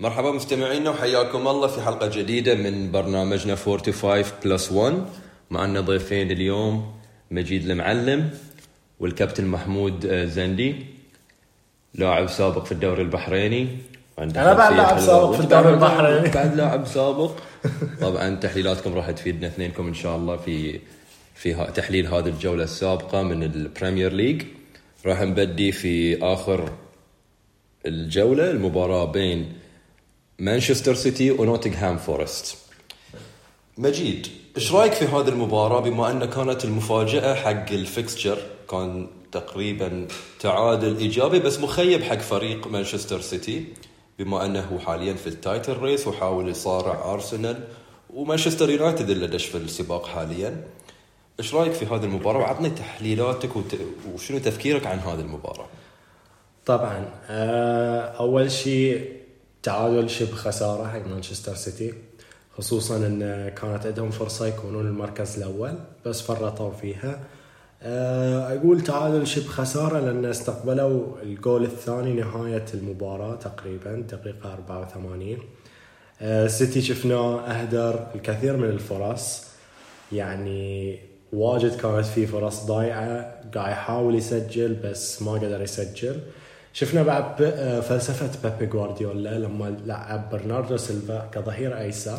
مرحبا مستمعينا وحياكم الله في حلقة جديدة من برنامجنا 45 plus 1 معنا ضيفين اليوم مجيد المعلم والكابتن محمود آه، زندي لاعب سابق في الدوري البحريني أنا بعد لاعب. سابق في الدوري البحريني. بعد لاعب سابق طبعا تحليلاتكم راح تفيدنا اثنينكم إن شاء الله في في تحليل هذه الجولة السابقة من ال Premier League راح نبدي في آخر الجولة المباراة بين مانشستر سيتي ونوتنغهام فورست مجيد إيش رأيك في هذه المباراة بما أن كانت المفاجأة حق ال fixture؟ كان تقريبا تعادل إيجابي بس مخيب حق فريق مانشستر سيتي بما أنه حاليا في ال title race وحاول يصارع أرسنال ومانشستر يونايتد اللي دش في السباق حاليا. إيش رأيك في هذه المباراة؟ وعطني تحليلاتك وت... وشنو تفكيرك عن هذه المباراة؟ طبعا آه، أول شيء تعادل شبه خسارة حق مانشستر سيتي خصوصا إن كانت عندهم فرصة يكونون المركز الأول بس فرطوا فيها. آه، أقول تعادل شبه خسارة لأن استقبلوا الجول الثاني نهاية المباراة تقريبا دقيقة 84 آه، سيتي شفناه أهدر الكثير من الفرص. يعني واجد كانت في فرص ضايعة قاعد يحاول يسجل بس ما قدر يسجل. شفنا بعد آه، فلسفة بيبي جوارديولا لما لعب برناردو سيلفا كظهير ايسر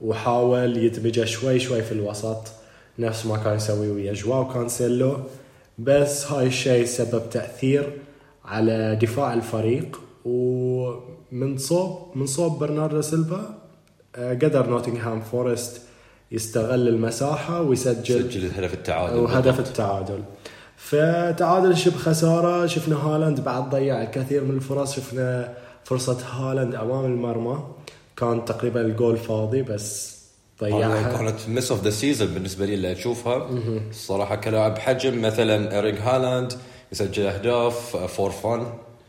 وحاول يدمجه شوي شوي في الوسط نفس ما كان يسوي ويا جواو كانسيلو. بس هاي الشيء سبب تأثير على دفاع الفريق ومن صوب من صوب برناردو سيلفا آه، قدر نوتنغهام فورست يستغل المساحة ويسجل سجل هدف التعادل وهدف التعادل. فتعادل شبه خسارة شفنا هالاند بعد ضيع الكثير من الفرص شفنا فرصة هالاند أمام المرمى. كان تقريبا الجول فاضي بس ضيعها. كانت miss of the season بالنسبة لي اللي أشوفها. الصراحه كلاعب حجم مثلا اريك هالاند يسجل أهداف for fun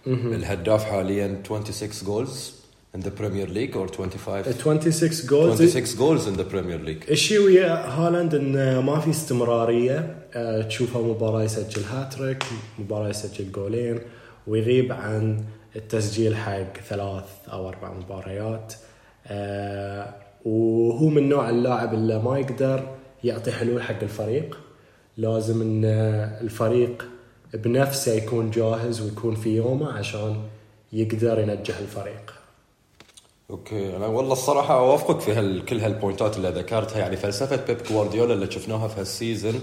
الهداف حاليا 26 goals in the Premier League or 25 26 goals 26 goals in the Premier League. الشيء ويا هالاند انه ما في استمرارية. أه، تشوفه مباراة يسجل هاتريك مباراة يسجل جولين ويغيب عن التسجيل حق ثلاث أو أربع مباريات. أه، وهو من نوع اللاعب اللي ما يقدر يعطي حلول حق الفريق. لازم إن الفريق بنفسه يكون جاهز ويكون في يومه عشان يقدر ينجح الفريق. okay أنا والله الصراحة أوافقك في هال كل هال point ات اللي ذكرتها. يعني فلسفة بيب جوارديولا اللي شفناها في هال season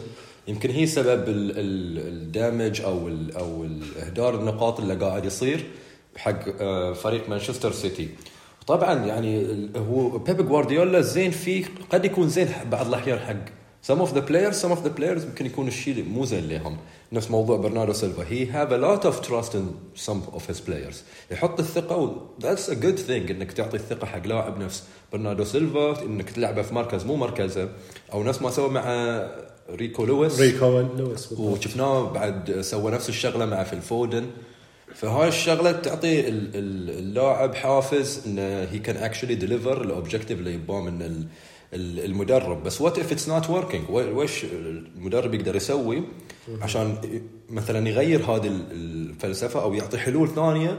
يمكن هي سبب ال- ال- ال damage أو ال أو الإهدار النقاط اللي قاعد يصير حق آه، فريق مانشستر سيتي. طبعا يعني هو بيب جوارديولا زين فيه قد يكون زين بعض الأحيان حق some of the players some of the players ممكن يكون الشيء مو زين لهم نفس موضوع برناردو سيلفا. He have a lot of trust in some of his players. يحط الثقة و that's a good thing إنك تعطي الثقة حق لاعب نفس. برناردو سيلفا إنك تلعبه في مركز مو مركزه. أو نفس ما سوى مع ريكو لويس. ريكو لويس. وشفناه بعد سوى نفس الشغلة مع فيل فودن فهاي الشغلة تعطي ال- ال- اللاعب حافز انه he can actually deliver ال objective اللي يباه من المدرب. بس what if it's not working وش المدرب يقدر يسوي عشان مثلا يغير هذه ال- الفلسفة أو يعطي حلول ثانية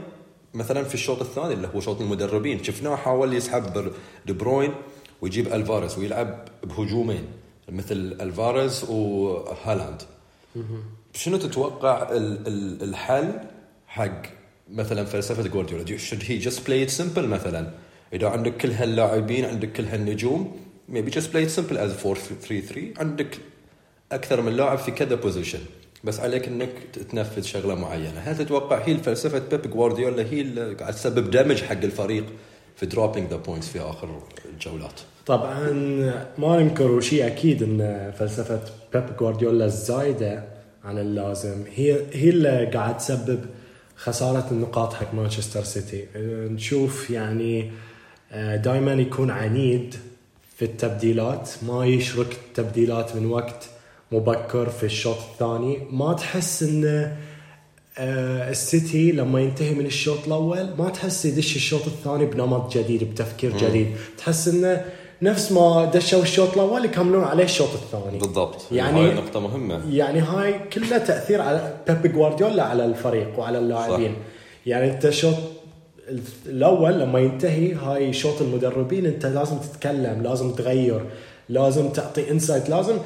مثلا في الشوط الثاني اللي هو شوط المدربين. شفناه حاول يسحب دي بروين ويجيب ألفاريز ويلعب بهجومين مثل ألفاريز وهالاند. شنو تتوقع ال- ال- الحل حق مثلا فلسفة جوارديولا؟ Should he just play it simple مثلا؟ إذا عندك كل هاللاعبين عندك كل هالنجوم maybe just play it simple as 4 3 3 عندك أكثر من لاعب في كذا position بس عليك إنك تنفذ شغلة معينة. هل تتوقع هي فلسفه بيب جوارديولا هي اللي قاعد تسبب damage حق الفريق في dropping the points في آخر الجولات؟ طبعا ما ننكر شيء أكيد إن فلسفة بيب جوارديولا الزايده عن اللازم. هي هي اللي قاعد تسبب خسارة النقاط حق مانشستر سيتي. نشوف يعني دائما يكون عنيد في التبديلات. ما يشرك التبديلات من وقت مبكر في الشوط الثاني. ما تحس انه آه، السيتي لما ينتهي من الشوط الأول ما تحس يدش الشوط الثاني بنمط جديد بتفكير جديد. تحس انه نفس ما دشوا الشوط الأول يكملون عليه الشوط الثاني. بالضبط. يعني- هاي نقطة مهمة. يعني هاي كلها تأثير على بيب جوارديولا على الفريق وعلى اللاعبين. يعني أنت الشوط الأول لما ينتهي هاي شوط المدربين أنت لازم تتكلم لازم تغير لازم تعطي insight لازم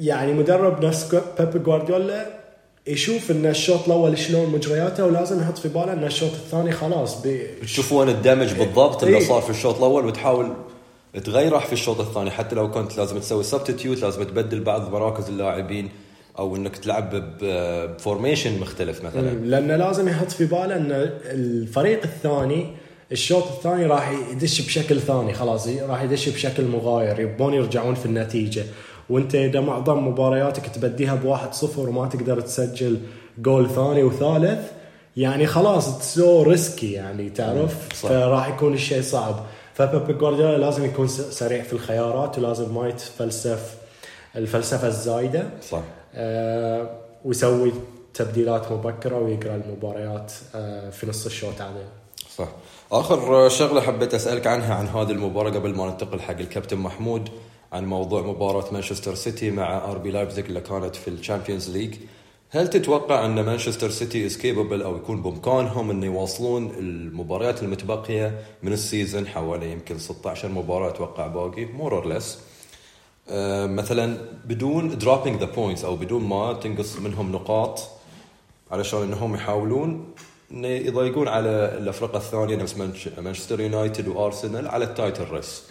يعني مدرب نفس بيب جوارديولا يشوف إن الشوط الأول شلون مجرياته ولازم يحط في باله إن الشوط الثاني خلاص بي... تشوف وين ال damage بالضبط اللي إيه. صار في الشوط الأول وتحاول تغيره في الشوط الثاني حتى لو كنت لازم تسوي substitute لازم تبدل بعض مراكز اللاعبين أو إنك تلعب ب formation مختلف مثلا. لأنه لازم يحط في باله إن الفريق الثاني الشوط الثاني راح يدش بشكل ثاني خلاص راح يدش بشكل مغاير يبون يرجعون في النتيجة. وأنت إذا معظم مبارياتك تبديها بواحد صفر وما تقدر تسجل جول ثاني وثالث يعني خلاص so risky يعني تعرف؟ صح. فراح يكون الشيء صعب. فبيب جوارديولا لازم يكون سريع في الخيارات ولازم ما يتفلسف الفلسفة الزايدة. صح. ويسوي تبديلات مبكرة ويقرأ المباريات آه، في نص الشوط عادي صح. آخر شغلة حبيت أسألك عنها عن هذه المباراة قبل ما ننتقل حق الكابتن محمود عن موضوع مباراة مانشستر سيتي مع آر بي لايبزيج اللي كانت في ال Champions League. هل تتوقع أن مانشستر سيتي is capable أو يكون بإمكانهم انه يواصلون المباريات المتبقية من ال season حوالي يمكن 16 مباراة؟ أتوقع باقي more or less مثلا بدون dropping the points أو بدون ما تنقص منهم نقاط علشان إنهم يحاولون يضايقون على الافرقه الثانية نفس مانش- مانشستر يونايتد وأرسنال على ال title race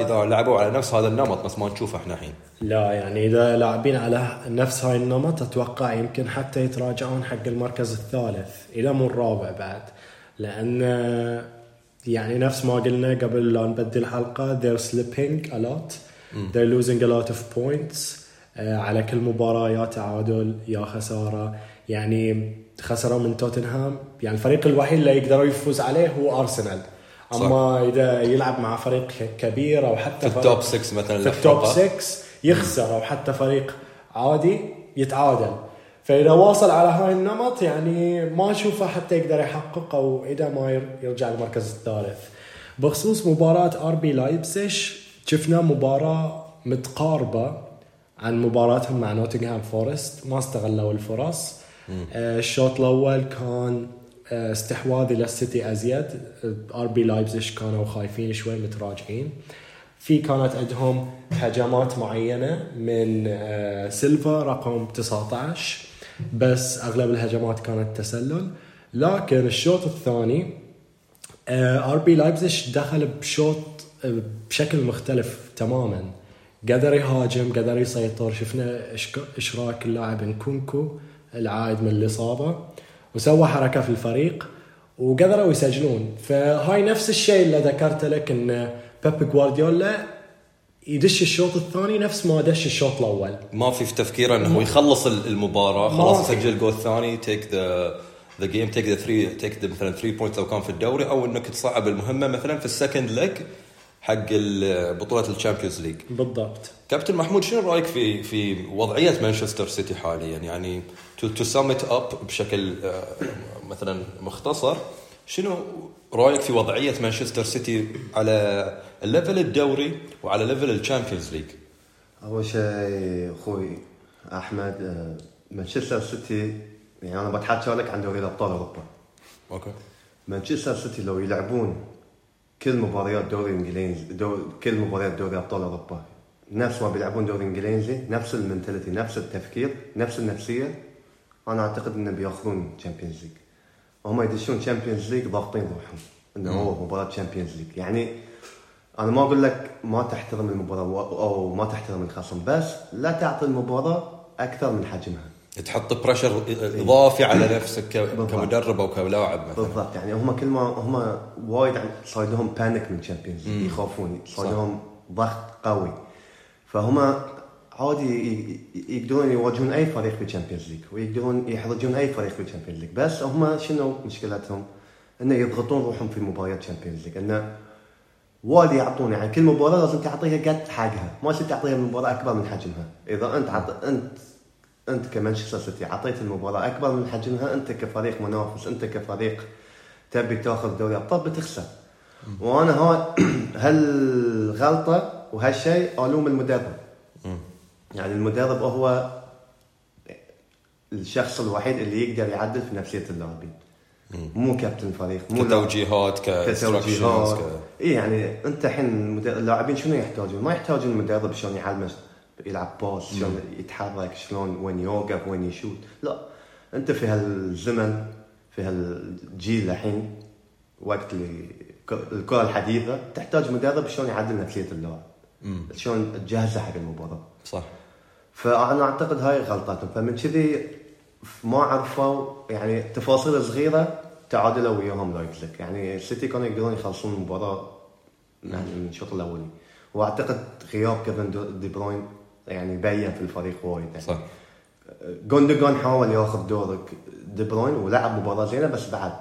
إذا لعبوا على نفس هذا النمط بس ما نشوفه إحنا الحين. لا يعني إذا لاعبين على نفس هاي النمط أتوقع يمكن حتى يتراجعون حق المركز الثالث إلى مو الرابع بعد. لأن آه، يعني نفس ما قلنا قبل لا نبدي الحلقة they're slipping a lot. They're losing a lot of points. آه، على كل مباراة يا تعادل يا خسارة. يعني خسروا من توتنهام. يعني الفريق الوحيد اللي يقدروا يفوز عليه هو أرسنال. صح. أما إذا يلعب مع فريق كبير أو حتى في ال top 6 مثلا في ال top الأفرقة. 6 يخسر أو حتى فريق عادي يتعادل. فإذا واصل على هاي النمط يعني ما أشوفه حتى يقدر يحقق أو إذا ما ير- يرجع المركز الثالث. بخصوص مباراة آر بي لايبسش شفنا مباراة متقاربة عن مباراتهم مع نوتنغهام فورست. ما استغلوا الفرص. آه، الشوط الأول كان آه، استحواذ إلى السيتي أزيد. آر بي لايبزيش كانوا خايفين شوي متراجعين. في كانت عندهم هجمات معينة من آه، سيلفا رقم 19 بس أغلب الهجمات كانت تسلل. لكن الشوط الثاني آر بي لايبزيش دخل بشوط آه، بشكل مختلف تماما. قدر يهاجم قدر يسيطر. شفنا إشراك اللاعب نكونكو العائد من الاصابه وسوى حركة في الفريق وقدروا يسجلون. فهاي نفس الشيء اللي ذكرت لك إن بيب جوارديولا يدش الشوط الثاني نفس ما دش الشوط الأول. ما في في تفكيره انه يخلص المباراة خلاص. يسجل الجول الثاني take the the game take the 3 take the مثلا 3 points لو كان في الدوري أو انك تصعب المهمة مثلا في ال second leg حق بطولة ال Champions League. بالضبط. كابتن محمود شنو رأيك في في وضعية مانشستر سيتي حاليا؟ يعني to to sum it up بشكل آه، مثلا مختصر شنو رأيك في وضعية مانشستر سيتي على ال level الدوري وعلى level ال Champions League؟ أول شيء أخوي أحمد آه، مانشستر سيتي يعني أنا بتحكى لك عن دوري الأبطال أوروبا. أوكي. مانشستر سيتي لو يلعبون كل مباريات دوري إنجليزي دور كل مباريات دوري أبطال أوروبا. نفس ما بيلعبون دوري إنجليزي نفس ال mentality نفس التفكير نفس النفسية. أنا أعتقد انه بياخذون Champions League هم يدشون Champions League ضاغطين روحهم إنه هو مباراة Champions League يعني أنا ما أقول لك ما تحترم المباراة أو ما تحترم الخصم بس لا تعطي المباراة أكثر من حجمها. تحط pressure إضافي على نفسك ك- بالضبط. كمدرب أو كلاعب مثلا. بالضبط. يعني هم كل ما هم وايد صار لهم panic من Champions يخافون صار. لهم ضغط قوي. فهم عادي يقدرون يواجهون أي فريق في Champions League ويقدرون يحرجون أي فريق في Champions League بس هم شنو مشكلتهم؟ انه يضغطون روحهم في مباريات Champions League انه وايد يعطون يعني كل مباراة لازم تعطيها قد حقها. ما تعطيها المباراه أكبر من حجمها. إذا أنت عط... أنت أنت كمانشستر سيتي اعطيت المباراة. أكبر من حجمها أنت كفريق منافس. أنت كفريق تبي تاخذ دوري أبطال بتخسر. وأنا ها هالغلطة وهالشيء ألوم المدرب. يعني المدرب هو الشخص الوحيد اللي يقدر يعدل في نفسية اللاعبين. مو كابتن فريق مو كتوجيهات كتوجيهات. اي يعني أنت الحين اللاعبين شنو يحتاجون؟ ما يحتاجون المدرب شلون يعلمه؟ يلعب باس شلون يتحرك شلون؟ وين يوقف؟ وين يشوت؟ لا أنت في هالزمن في هالجيل الحين وقت الكرة الحديثة تحتاج مدرب شلون يعدل نفسية اللاعب؟ شلون تجهزه حق المباراة؟ صح. فأنا أعتقد هاي غلطتهم فمن كذي ما عرفوا يعني تفاصيل صغيرة تعادلوا وياهم لايبزيج يعني السيتي كانوا يقدرون يخلصون المباراة يعني من الشوط الأولي. وأعتقد غياب كيفن دي بروين يعني بين في الفريق وايد يعني. صح. جوندوجان حاول ياخذ دور دي بروين ولعب مباراة زينة بس بعد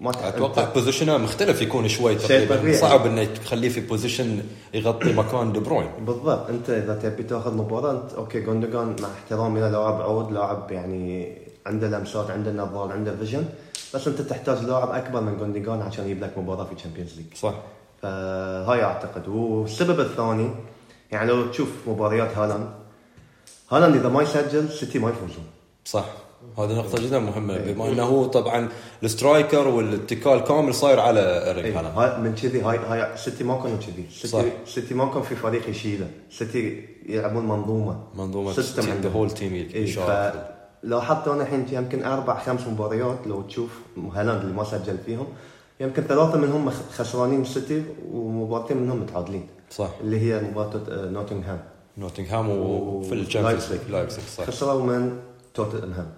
ما أتوقع position ه مختلف يكون شوي تقريبا. صعب إنه تخليه في position يغطي مكان دي بروين. بالضبط. أنت إذا تبي تاخذ مباراة انت أوكي جوندوجان مع احترامي له لاعب عود لاعب يعني عنده لمسات عنده نظرة عنده vision بس أنت تحتاج لاعب أكبر من جوندوجان عشان يجيب لك مباراة في Champions League صح. فهاي أعتقد. والسبب الثاني يعني لو تشوف مباريات هالاند هالاند إذا ما يسجل سيتي ما يفوزون. صح. هذه نقطة جدا مهمة. بما إنه هو طبعا ال striker والاتكال كامل صاير على ايريك إيه، هالاند. من كذي هاي هاي سيتي ما كانوا كذي. سيتي سيتي ما كان في فريق يشيله. سيتي يلعبون منظومة. منظومة system the. whole team اي يشارك. فلاحظت أنا الحين يمكن أربع خمس مباريات لو تشوف هالاند اللي ما سجل فيهم يمكن ثلاثة منهم خسرانين السيتي ومباراتين منهم متعادلين. صح. اللي هي مباراة آه، نوتنغهام. نوتنغهام وفي ال Champions League. لايبزيج. لايبزيج صح. خسروا من توتنهام.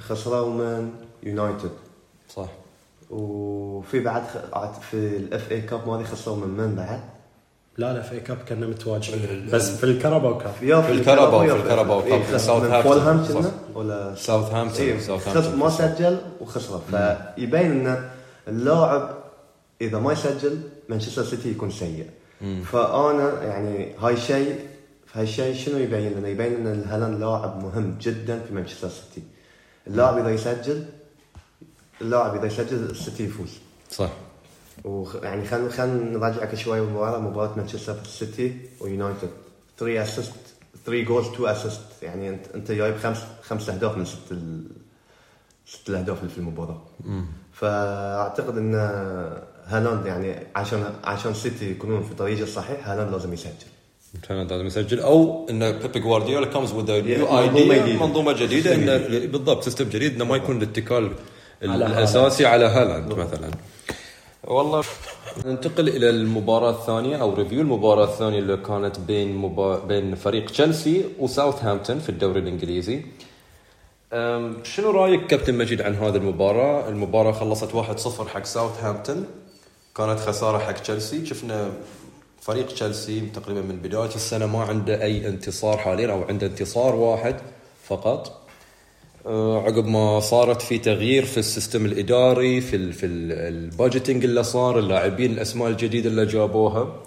خسروا من يونايتد. صح. وفي بعد خ- عاد في ال FA Cup ماضي خسروا من من بعد؟ لا لا في Cup كنا متواجدين. بس في ال Carabao Cup في ال Carabao- يا في ال Carabao إيه، Cup، ساوثهامبتون. كنا ولا ساوثهامبتون إيه، ساوثهامبتون ما سجل وخسر فيبين إن اللاعب إذا ما يسجل مانشستر سيتي يكون سيء. فأنا يعني هاي شيء هاي الشيء شنو يبين لنا؟ يبين إن هالاند لاعب مهم جدا في مانشستر سيتي. اللاعب إذا يسجل اللاعب إذا يسجل السيتي يفوز. صح. وخ... يعني خلينا خلينا نراجعك شوي مباراه مباراة مانشستر سيتي ويونايتد. 3 assist 3 goals 2 assist يعني أنت أنت جايب خمس خمس أهداف من ست ال... ست الأهداف اللي في المباراة. فأعتقد إن هالاند يعني عشان عشان سيتي يكونون في طريقه الصحيح هالاند لازم يسجل. كان لازم يسجل. أو إن بيب جوارديولا comes with new منظومة idea جديدة. منظومة جديدة انه بالضبط system جديد إنه ما يكون الاتكال الأساسي على هالاند مثلا. والله. ننتقل إلى المباراة الثانية أو review المباراة الثانية اللي كانت بين مبا... بين فريق تشيلسي وساوثهامبتون في الدوري الإنجليزي. شنو رأيك كابتن مجيد عن هذه المباراة؟ المباراة خلصت 1-0 حق ساوثهامبتون. كانت خسارة حق تشيلسي. شفنا فريق تشيلسي تقريبا من بداية السنة ما عنده أي انتصار حاليا أو عنده انتصار واحد فقط. أه، عقب ما صارت في تغيير في ال system الإداري في ال في ال budgeting اللي صار اللاعبين الأسماء الجديدة اللي جابوها.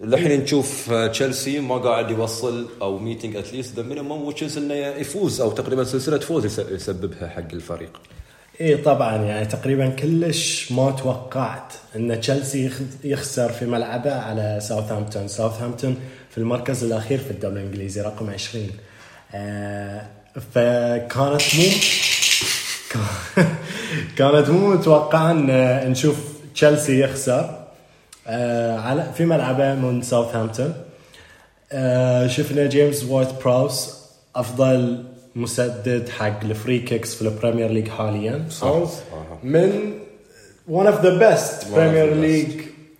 الحين نشوف آه، تشيلسي ما قاعد يوصل أو meeting at least the minimum which is إنه يفوز أو تقريبا سلسلة فوز يس- يسببها حق الفريق. اي طبعا يعني تقريبا كلش ما توقعت إن تشيلسي يخ- يخسر في ملعبه على ساوثهامبتون، ساوثهامبتون في المركز الأخير في الدوري الإنجليزي رقم 20 آه فكانت مو كانت مو متوقعة إن نشوف تشيلسي يخسر آه على في ملعبه من ساوثهامبتون. آه شفنا جيمس وورد براوز أفضل مسدد حق ال free kicks في ال Premier League حاليا. صح، أو صح. من one of the best One of Premier. League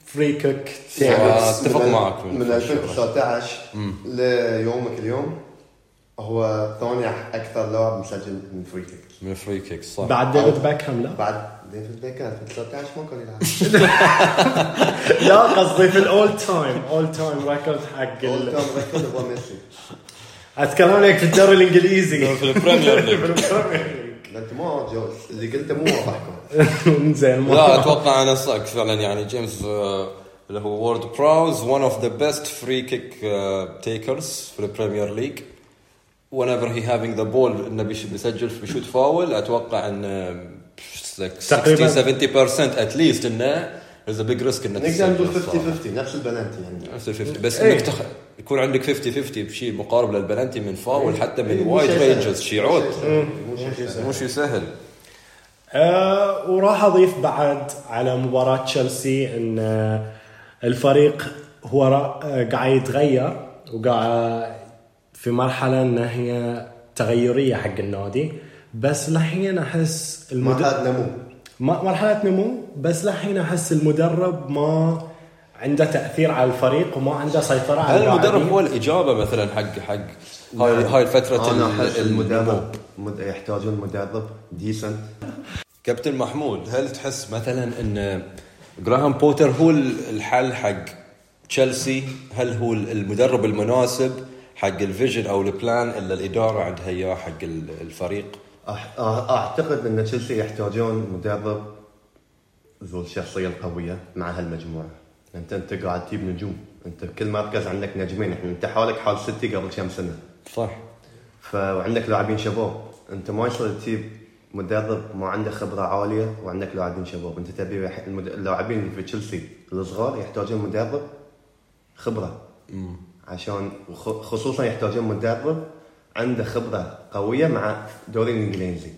free kick آه، من- معك من من كل 2019 ليومك اليوم هو ثاني أكثر لاعب مسجل من free kick من ال free kicks صح. بعد ديفيد بيكهام لا؟ بعد ديفيد بيكهام 2013 ما كان يلعب. لا قصدي في ال all time all time record حق all ال- time record هو ميسي. أتكلم عليك في الدوري الإنجليزي. في ال Premier League. في البريمير ليج. لا أنت ما جوز. اللي قلته مو واضح. كان زين لا أتوقع. أنا صدق فعلا. يعني جيمس آه، اللي هو وورد براوز one of the best free kick takers في ال Premier League. Whenever he having the ball إنه بيش- بيسجل في بيشوت فاول. أتوقع انه like 60 تقريباً. 70% at least إنه a big risk انه نقدر نقول تسجل 50 صراحة. 50 نفس البلنتي يعني نفس ال 50 بس. إنك تخ... يكون عندك 50 50 بشيء مقارب للبلنتي من فاول حتى إيه، من مو وايد. ranges شيء عود مو شيء سهل. مو شيء سهل آه وراح أضيف بعد على مباراة تشيلسي إن آه، الفريق هو را- آه، قاعد يتغير وقاعد في مرحلة إن هي تغيرية حق النادي بس لحين أحس ما المد... حد نمو مرحلة نمو بس لحين أحس المدرب ما عنده تأثير على الفريق وما عنده سيطرة على هل المدرب. هو الإجابة مثلا حق حق هاي هاي الفترة أنا أحس؟ المدرب مد- يحتاجون مدرب ديسنت كابتن محمود هل تحس مثلا إن جراهام بوتر هو الحل حق تشيلسي هل هو المدرب المناسب حق ال vision أو ال plan اللي الإدارة عندها إياه حق ال- الفريق أعتقد أن تشيلسي يحتاجون مدرب ذو الشخصية القوية مع هالمجموعة. انت أنت قاعد تجيب نجوم. أنت بكل مركز عندك نجمين. إحنا أنت حالك حال سيتي قبل كم سنة. صح. ف- وعندك لاعبين شباب. أنت ما يصير تجيب مدرب ما عنده خبرة عالية وعندك لاعبين شباب. أنت تبي اللاعبين اللي في تشيلسي الصغار يحتاجون مدرب خبرة. عشان وخ- خصوصا يحتاجون مدرب عنده خبرة قوية مع الدوري الإنجليزي.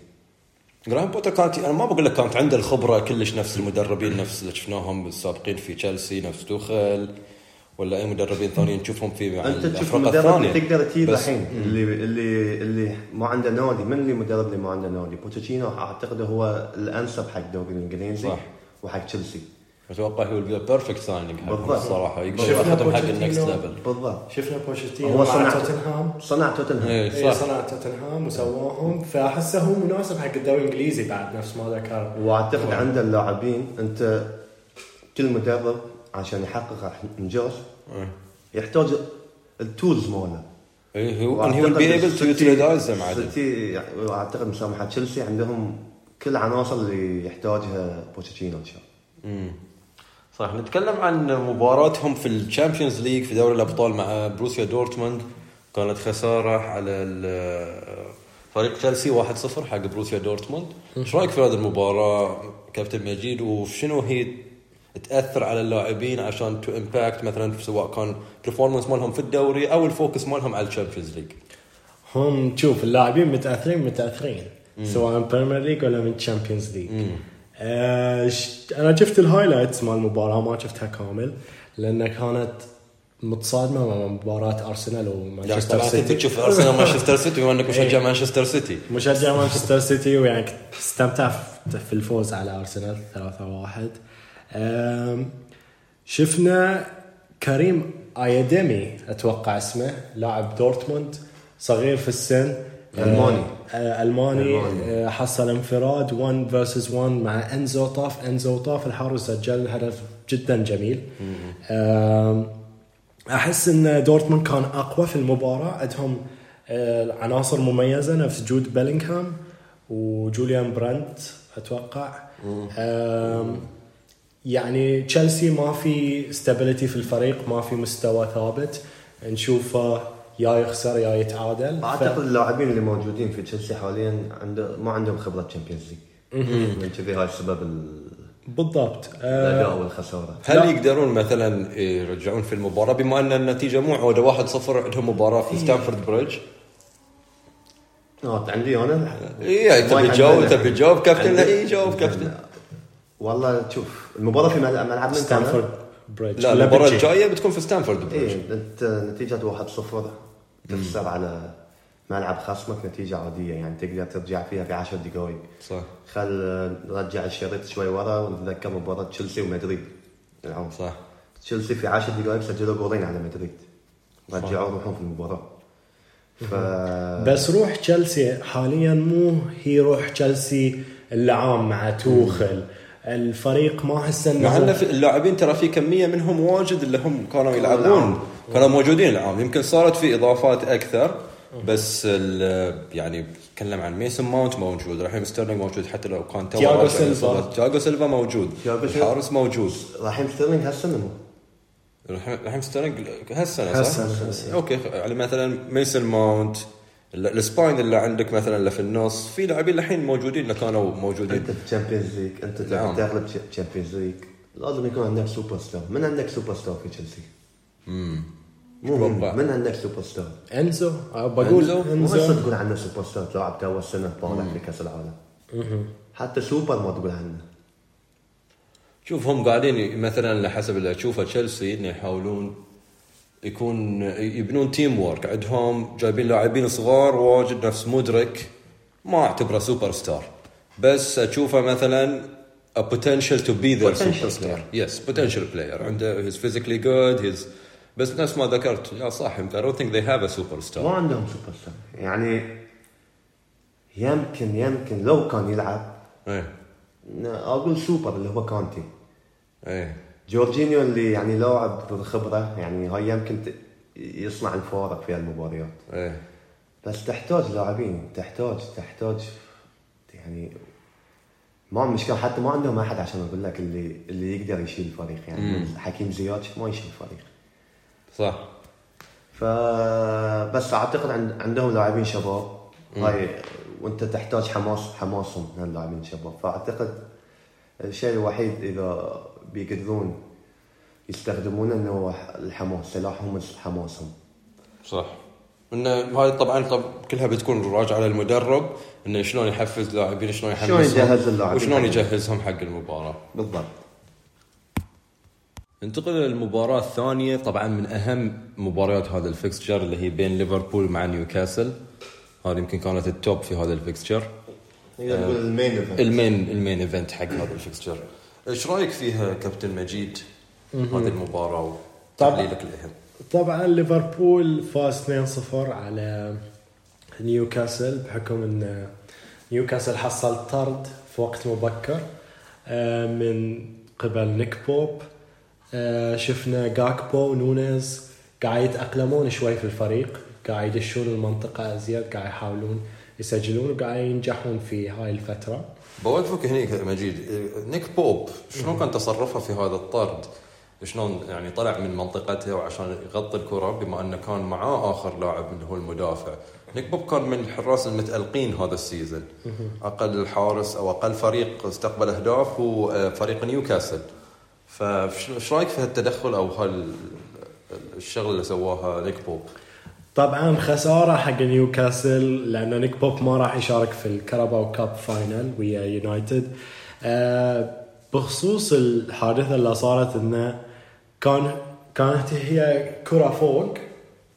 جراهام بوتر كانت أنا ما بقول لك كانت عنده الخبرة كلش نفس المدربين نفس اللي شفناهم السابقين في تشيلسي نفس توخل ولا أي مدربين ثانيين نشوفهم في مع انت تشوف المدرب الثانية. اللي تقدر تجيب الحين. اللي اللي اللي ما عنده نادي. من اللي مدرب اللي ما عنده نادي؟ بوتشيتينو أعتقد هو الأنسب حق الدوري الإنجليزي صح. وحق تشيلسي. أتوقع هو perfect signing بالضبط. الصراحة. يقدر شفنا ياخذهم حق بوتشيتينو. ال next level بالضبط. شفنا بوشيتينو هو صنع توتنهام. صنع توتنهام. اي إيه صح. صنع توتنهام وسواهم. فاحسه هو مناسب حق الدوري الإنجليزي بعد نفس ما ذكر. واعتقد عند اللاعبين أنت كل مدرب عشان يحقق انجاز إيه. يحتاج ال tools ماله. إيه، هو them عدل سيتي يعني واعتقد مسامحة تشيلسي عندهم كل العناصر اللي يحتاجها بوتشيتينو إن شاء الله. مم. صح نتكلم عن مباراتهم في ال Champions League في دوري الأبطال مع بروسيا دورتموند. كانت خسارة على فريق تشيلسي 1-0 حق بروسيا دورتموند. إيش رأيك في هذه المباراة كابتن مجيد وشنو هي تأثر على اللاعبين عشان to impact مثلا سواء كان performance مالهم في الدوري أو ال focus مالهم على ال Champions League؟ هم شوف اللاعبين متأثرين متأثرين سواء Premier League ولا من Champions League أنا شفت ال highlights مال المباراه ما شفتها كامل لأن كانت متصادمة مع مباراة أرسنال ومانشستر طبعا انت سيتي. تشوف أرسنال مانشستر سيتي وأنك مشجع إيه. مانشستر سيتي. مشجع مانشستر سيتي ويعني استمتع في- الفوز على أرسنال 3-1 أم، شفنا كريم آياديمي أتوقع اسمه لاعب دورتموند صغير في السن ألماني. آه، ألماني ألماني. آه، حصل انفراد. 1 versus 1 مع إنزو طاف. إنزو طاف الحارس سجل هدف جدا جميل. أم، أحس إن دورتموند كان أقوى في المباراة. عندهم آه، عناصر مميزة. نفس جود بيلينغهام وجوليان براند أتوقع. يعني تشيلسي ما في stability في الفريق ما في مستوى ثابت. نشوفه يا يخسر يا يتعادل. ف- أعتقد اللاعبين اللي موجودين في تشيلسي حاليا عنده ما عندهم خبرة Champions League. من كذي هاي السبب ال- بالضبط. آه، الاداء والخسارة. هل لا. يقدرون مثلا يرجعون في المباراة بما أن النتيجة مو عودة؟ 1-0 عندهم مباراة في ستانفورد بريدج. آه، عندي أنا. اي تبي تجاوب. تبي تجاوب. كابتن اي جاوب كابتن؟ والله شوف المباراة في ملعب ملعب من ستانفورد بريدج. لا المباراة؟ الجاية بتكون في ستانفورد بريدج. إيه انت نتيجه 1-0 تخسر على ملعب خصمك نتيجة عادية يعني تقدر ترجع فيها في 10 دقائق صح. خل نرجع الشريط شوي ورا ونتذكر مباراة تشيلسي ومدريد. العام صح. تشيلسي في 10 دقائق سجلوا جولين على مدريد. رجعوا روحهم في المباراة. ف بس روح تشيلسي حاليا مو هي روح تشيلسي اللعام مع توخيل. الفريق ما احس انه مع ان في- اللاعبين ترى في كمية منهم واجد اللي هم كانوا يلعبون. كانوا موجودين العام يمكن صارت في إضافات أكثر بس ال- يعني تكلم عن ميسون ماونت موجود رحيم ستيرلينج موجود حتى لو كان تو تياغو سيلفا. تياغو سيلفا موجود. الحارس موجود رحيم ستيرلينج هالسنه هو رحيم رحيم ستيرلينج هالسنه صح؟ هالسنة. أوكي يعني مثلا ميسون ماونت السباين اللي عندك مثلا اللي في النص في لاعبين الحين موجودين اللي كانوا موجودين. أنت في Champions League أنت تغلب Champions League لازم يكون عندك سوبر ستار من عندك سوبر ستار في تشيلسي امم مو. من, من عندك سوبر ستار إنزو؟ أه، بقول إنزو؟ هسه تقول عنه سوبر ستار لاعب تو السنة طالع في كأس العالم. حتى سوبر ما تقول عنه. شوف هم قاعدين مثلا حسب اللي أشوفه تشيلسي إنه يحاولون يكون يبنون teamwork عندهم جايبين لاعبين صغار واجد نفس مدرك. ما أعتبره سوبر ستار بس أشوفه مثلا a potential to be their Potential superstar. yes potential player. عنده he's physically good he's بس نفس ما ذكرت. يا صح يمكن I don't think they have a ما عندهم سوبر ستار يعني يمكن يمكن لو كان يلعب إيه. أقول سوبر اللي هو كانتي إيه. جورجينيو اللي يعني لاعب ذو خبره يعني هاي يمكن يصنع الفارق في المباريات إيه. بس تحتاج لاعبين تحتاج تحتاج يعني ما مشكلة. حتى ما عندهم أحد عشان أقول لك اللي اللي يقدر يشيل الفريق. يعني حكيم زياش ما يشيل الفريق. صح. فبس أعتقد عند عندهم لاعبين شباب. هاي وأنت تحتاج حماس حماسهم من اللاعبين الشباب فأعتقد الشيء الوحيد إذا بيقدرون يستخدمونه انه الحماس سلاحهم حماسهم. صح. انه هاي طبعا طب كلها بتكون راجعة للمدرب انه شلون يحفز لاعبين شلون شلون يحمسهم يجهز اللاعبين وشلون يجهزهم حق المباراة. بالضبط. ننتقل للمباراة الثانية طبعا من أهم مباريات هذا ال fixture اللي هي بين ليفربول مع نيوكاسل. هذه يمكن كانت ال top في هذا ال fixture. نقدر نقول ال main event ال main ال main event حق هذا ال fixture. إيش رأيك فيها كابتن مجيد هذه المباراة وتحليلك الأهم طبعا ليفربول فاز 2-0 على نيوكاسل بحكم إن نيوكاسل حصل طرد في وقت مبكر آه، من قبل نيك بوب. آه، شفنا جاكبو ونونيز قاعد يتأقلمون شوي في الفريق قاعد يدشون المنطقة أزيد قاعد يحاولون يسجلون وقاعد ينجحون في هاي الفترة. بوقفك هني يا مجيد نيك بوب شلون كان تصرفه في هذا الطرد؟ شلون يعني طلع من منطقته وعشان يغطي الكرة بما أنه كان معاه آخر لاعب اللي هو المدافع. نيك بوب كان من الحراس المتألقين هذا ال season. أقل حارس أو أقل فريق استقبل أهداف هو آه، فريق نيوكاسل. فايش رأيك في هالتدخل أو هال الشغله اللي سواها نيك بوب؟ طبعا خسارة حق نيوكاسل لأن نيك بوب ما راح يشارك في ال Carabao Cup final ويا يونايتد. آه، بخصوص الحادثة اللي صارت إنه كان كانت هي كرة فوق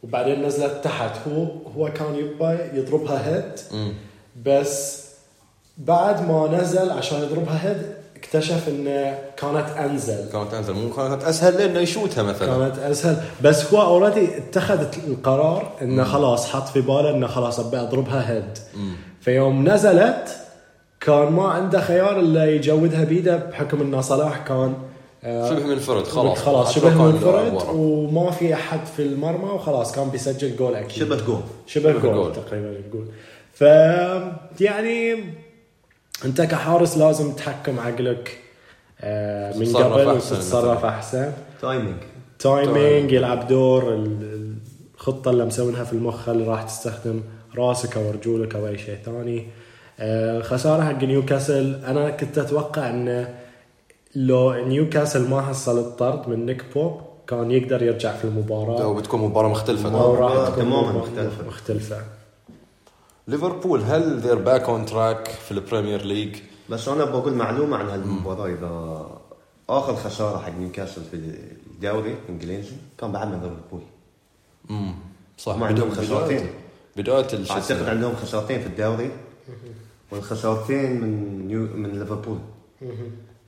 وبعدين نزلت تحت. هو هو كان يبغى يضربها head بس بعد ما نزل عشان يضربها head اكتشف انه كانت أنزل. كانت أنزل. مو كانت أسهل له انه يشوتها مثلا. كانت أسهل. بس هو already اتخذ القرار انه خلاص حط في باله انه خلاص أبي أضربها head فيوم نزلت كان ما عنده خيار إلا يجودها بيده بحكم ان صلاح كان آه، شبه منفرد خلاص. خلاص شبه منفرد. وما في أحد في المرمى وخلاص كان بيسجل جول أكيد. شبه جول شبه شبه goal goal. تقريبا نقول ف يعني انت كحارس لازم تحكم عقلك آه، من قبل أحسن وتتصرف. أحسن. timing timing يلعب دور ال- الخطة اللي مسوينها في المخ اللي راح تستخدم راسك أو رجولك أو أي شيء ثاني. آه، خسارة حق نيوكاسل. أنا كنت أتوقع انه لو نيوكاسل ما حصل الطرد من نيك بوب كان يقدر يرجع في المباراة. أو بتكون مباراة مختلفة. أو طبعاً. راح تكون تماماً مباراة مختلفة. مختلفة. ليفربول هل they're back on track في ال Premier League؟ بس أنا بقول معلومة عن هالمباراة. إذا آخر خسارة حق نيوكاسل في الدوري الإنجليزي كان بعد من ليفربول. امم صح. هم عندهم خسارتين. بدايه أعتقد؟ عندهم خسارتين في الدوري. والخسارتين من نيو من ليفربول.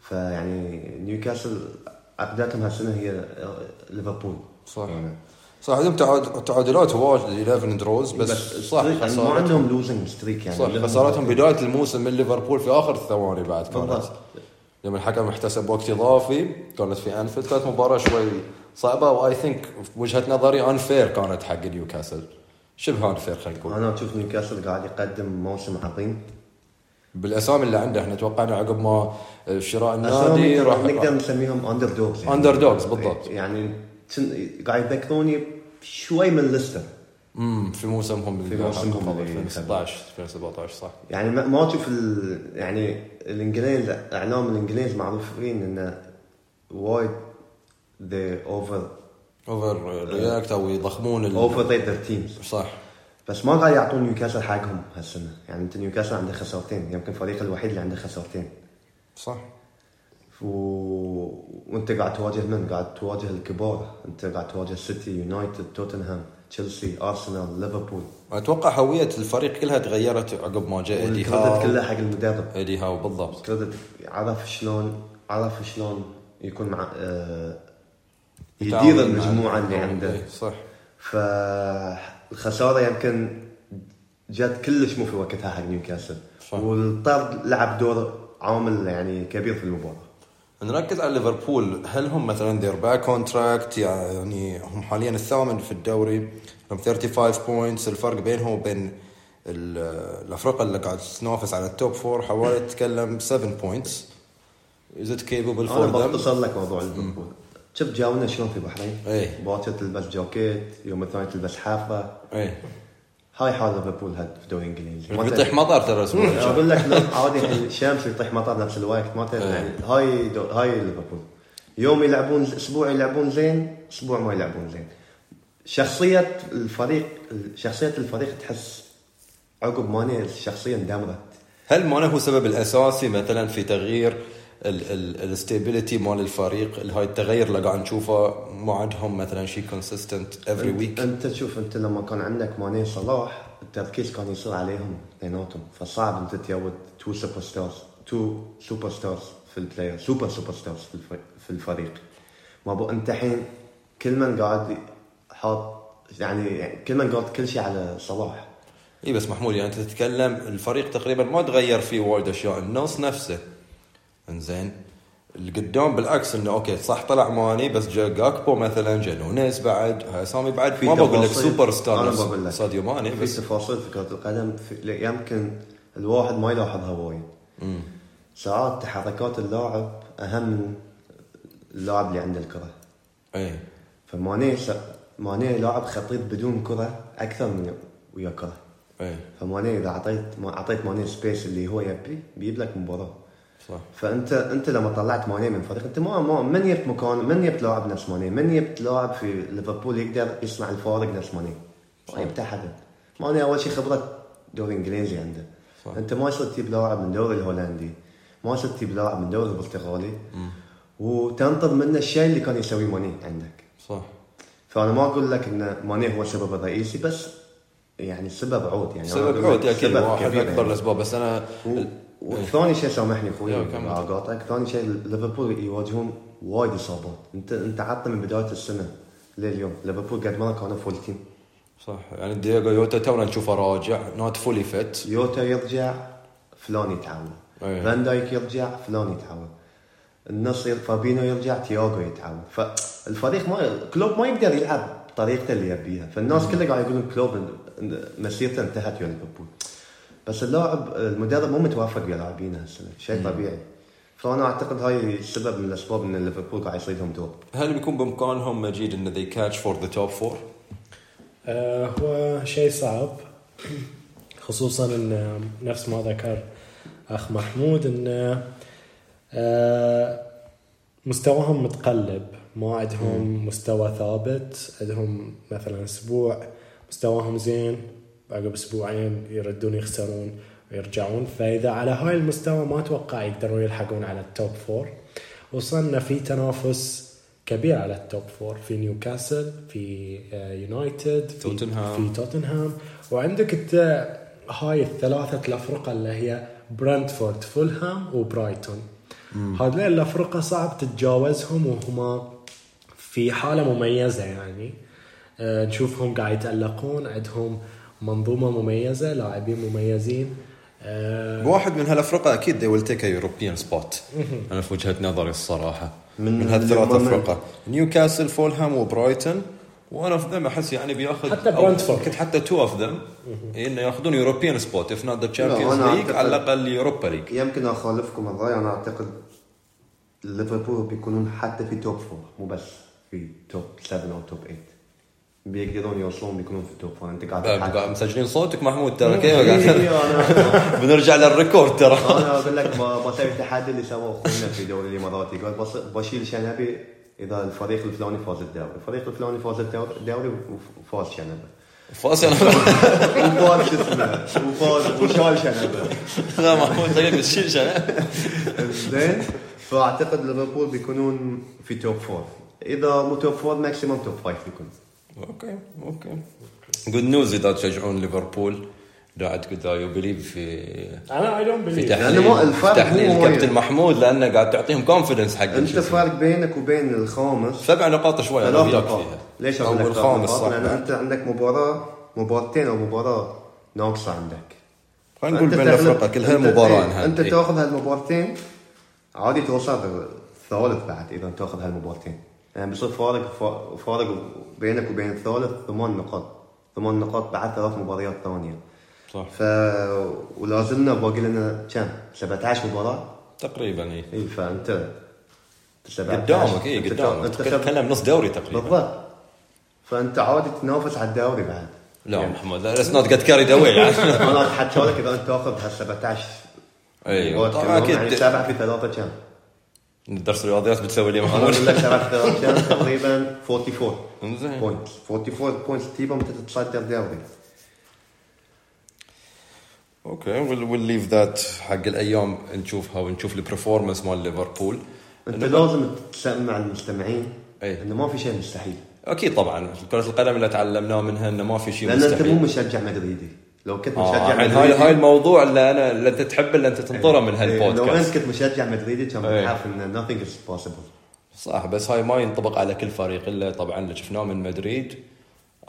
فيعني نيوكاسل عقداتهم هالسنة هي ليفربول. صح. يعني صح عندهم تعاد- تعادلات واجد 11 draws بس, صح streak- يعني ما عندهم losing streak يعني صح خسارتهم بداية الموسم من ليفربول في آخر الثواني بعد كانت. لما الحكم احتسب وقت إضافي كانت في انفيلد كانت مباراة شوي صعبة و I think وجهة نظري unfair كانت حق نيوكاسل شبه unfair خلينا نقول. أنا أشوف نيوكاسل قاعد يقدم موسم عظيم. بالأسامي اللي عنده إحنا توقعنا عقب ما شراء النادي راح نقدر نسميهم underdogs Under dogs بالضبط. يعني قاعد يذكروني شوي من ليستر امم في موسمهم في موسمهم قبل اللي 2016 2017 صح يعني ما- تشوف ال... يعني الانجليز اعلام الانجليز معروفين انه وايد they over overreact أو يضخمون rate their teams صح بس ما قاعد يعطون نيوكاسل حقهم هالسنه يعني انت نيوكاسل عنده خسارتين يمكن الفريق الوحيد اللي عنده خسارتين صح و... وانت قاعد تواجه من؟ قاعد تواجه الكبار، انت قاعد تواجه سيتي، يونايتد، توتنهام، تشيلسي، ارسنال، ليفربول. أتوقع هوية الفريق كلها تغيرت عقب ما جاء ايدي هاو. كله حق المدرب، ايدي هاو بالضبط. credit عرف شلون عرف شلون يكون مع آه يدير المجموعة اللي إيه، عنده. صح. فالخساره يمكن جت كلش مو في وقتها حق نيوكاسل. صح. والطرد لعب دور عامل يعني كبير في المباراة. نركز على ليفربول. هل هم مثلا they're back on track يعني هم حاليا الثامن في الدوري. هم 35 points الفرق بينهم وبين ال- الافرقه اللي قاعد تنافس على ال top four حوالي تتكلم 7 points is it capable أنا for them بختصر لك موضوع ليفربول. شفت جاونا شلون في البحرين إيه. تلبس جاكيت يوم الثاني تلبس حافة. إيه. هاي حال ليفربول هاد في الدوري الانجليزي ما بيطيح مطر ترى الأسبوع الجاي. أقول لك عادي الشمس يطيح مطر نفس الوقت ما إيه. يعني هاي دو هاي ليفربول. يوم يلعبون أسبوع يلعبون زين أسبوع ما يلعبون زين. شخصية الفريق شخصية الفريق تحس عقب ماني الشخصيه اندمرت هل ماني هو السبب الأساسي مثلا في تغيير ال stability مال الفريق هاي التغير اللي قاعد نشوفه ما عندهم مثلا شيء consistent every week أنت تشوف أنت لما كان عندك ماني صلاح التركيز كان يصير عليهم اثنيناتهم فصعب أنت تجود two superstars two superstars في ال player super superstars في الفريق, في الفريق. ما بو أنت الحين كل من قاعد حاط يعني كل من قاعد كل شيء على صلاح. إي بس محمود يعني أنت تتكلم الفريق تقريبا ما تغير فيه وايد أشياء النص نفسه. انزين. القدام بالعكس انه okay صح طلع ماني بس جا جاكبو مثلا جا نونيز بعد هاي اسامي بعد. في ما بقول لك. سوبر ستار. ساديو ماني في تفاصيل في كرة القدم في يمكن الواحد ما يلاحظها وايد. ساعات تحركات اللاعب أهم من اللاعب اللي عنده الكرة. اي فماني س... ماني لاعب خطير بدون كرة أكثر من ويا كرة. اي فماني إذا اعطيت ما أعطيت ماني space اللي هو يبي بيجيب لك مباراة. صح. فأنت أنت لما طلعت ماني من فريق أنت ما ما من جبت مكان من جبت لاعب نفس ماني؟ من جبت لاعب في ليفربول يقدر يصنع الفارق نفس ماني؟ ما جبت أحد. ماني أول شيء خبرة دوري إنجليزي عنده. صح. أنت ما يصير تجيب لاعب من الدوري الهولندي. ما يصير تجيب لاعب من الدوري البرتغالي. وتنطر منه الشيء اللي كان يسويه ماني عندك. صح. فأنا ما أقول لك إن ماني هو السبب الرئيسي بس يعني السبب عود يعني سبب عود أكيد. واحد أكبر يعني. الأسباب. بس أنا و- والثاني شيء سامحني أخوي. اقاطعك ثاني شيء ليفربول يواجهون وايد إصابات. انت أنت عطنا من بداية السنة لليوم ليفربول قد ما كانوا full team صح. يعني دييغو يوتا تونا نشوفه راجع not fully fit يوتا يرجع فلان أيه. فان دايك يرجع فلان يتعور النص فابينو يرجع تياغو يتعور فالفريق ما كلوب ما يقدر يلعب بطريقته اللي يبيها. فالناس كلها قاعد يقولون كلوب مسيرته انتهت ويا ليفربول. بس اللاعب المدرب مو متوفق ويا لاعبينه هالسنه شيء طبيعي. فأنا أعتقد هاي السبب من الأسباب إن ليفربول قاعد يصيدهم دور هل بيكون بإمكانهم مجيد إن they catch for the top four؟ آه، هو شيء صعب خصوصا إن نفس ما ذكر أخ محمود إن آه، مستواهم متقلب ما عندهم مستوى ثابت عندهم مثلا أسبوع مستواهم زين. عقب أسبوعين يردون يخسرون ويرجعون. فإذا على هاي المستوى ما أتوقع يقدرون يلحقون على ال top four وصلنا في تنافس كبير على ال top four في نيوكاسل في آه، يونايتد في توتنهام. في توتنهام وعندك انت هاي الثلاثة الأفرقة اللي هي برنتفورد فولهام وبرايتون هذول الأفرقة صعب تتجاوزهم وهما في حالة مميزة يعني. آه، نشوفهم قاعد يتألقون عندهم منظومة مميزة لاعبين مميزين. آه، واحد من هالافرقه أكيد they will take a European spot. أنا في وجهة نظري الصراحة. من, من من هالثلاث من- افرقه نيوكاسل فولهام وبرايتون one of them أحس يعني بياخذ حتى برنتفورد. يمكن حتى two of them إنه ياخذون European spot if not the Champions League على الأقل Europa League يمكن أخالفكم الرأي. أنا أعتقد ليفربول بيكونون حتى في top four مو بس في top 7 أو top 8 بيقدرون يوصلون بيكونون في توب فور انت قاعد. قاعد مسجلين صوتك محمود ترى كيف إيه، قاعد؟ أنا بنرجع لل record ترى. أنا أقول لك بسوي التحدي اللي سووه اخونا في دوري الإماراتي. قال بشيل شنبي إذا الفريق الفلاني فاز الدوري، الفريق الفلاني فاز الدوري الدوري وفاز شنبه. فاصل وفاز شو اسمه وفاز وشال شنبه لا محمود بس شيل شنب زين فأعتقد ليفربول بيكونون في top four إذا مو top four maximum top five بيكون. okay okay good news اذا تشجعون ليفربول قاعد قلت you believe في أنا I don't في believe تحليل لأنه ما- الفرق في تحليل هو وين؟ كابتن محمود لأنه قاعد تعطيهم confidence حق أنت شو اسمه. فرق بينك وبين الخامس. سبع نقاط شوي أنا ثلاث وياك نقاط. فيها. ليش أقول لك الخامس؟ صح. لأن أنت عندك مباراه مباراتين أو مباراة ناقصة عندك. خلينا نقول بين الافرقه كلها أنت- مباراة إيه، انها أنت إيه. تأخذ هالمباراتين عادي توصل الثالث بعد إذا تأخذ هالمباراتين. يعني بيصير فارق فارق بينك وبين الثالث ثمان نقاط. ثمان نقاط بعد ثلاث مباريات ثانية. صح. ف ولا زلنا باقي لنا كم؟ 17 مباراة؟ تقريبا اي اي فأنت 17 قدامك اي قدامك. تتكلم نص دوري تقريبا. بالضبط. فأنت عادي تنافس على الدوري بعد. لا محمود لا let's not get carried away يعني أنا اتحكى لك إذا أنت تاخذ هال 17 أيوه طبعا يعني أكيد. سبعة في ثلاثة كم؟ درس الرياضيات بتسوي لي أقول لك كم تقريبا 44 زين point 44 point تجيبهم انت تتصدر دوري. okay we'll we'll leave that حق الأيام. نشوفها ونشوف ال performance مال ليفربول. أنت لازم تسمع المستمعين أي. إنه ما في شيء مستحيل. أكيد طبعا. كرة القدم اللي تعلمناه منها إنه ما في شيء لأن أنت مستحيل. مو مشجع مدريدي. لو كنت آه مشجع الحين هاي هاي الموضوع اللي أنا اللي أنت تحب اللي أنت تنطره من إيه، لو انت هالبودكاست كنت مشجع مدريدي كان إيه. بتعرف إن nothing is possible. صح بس هاي ما ينطبق على كل فريق إلا طبعا اللي شفناه من مدريد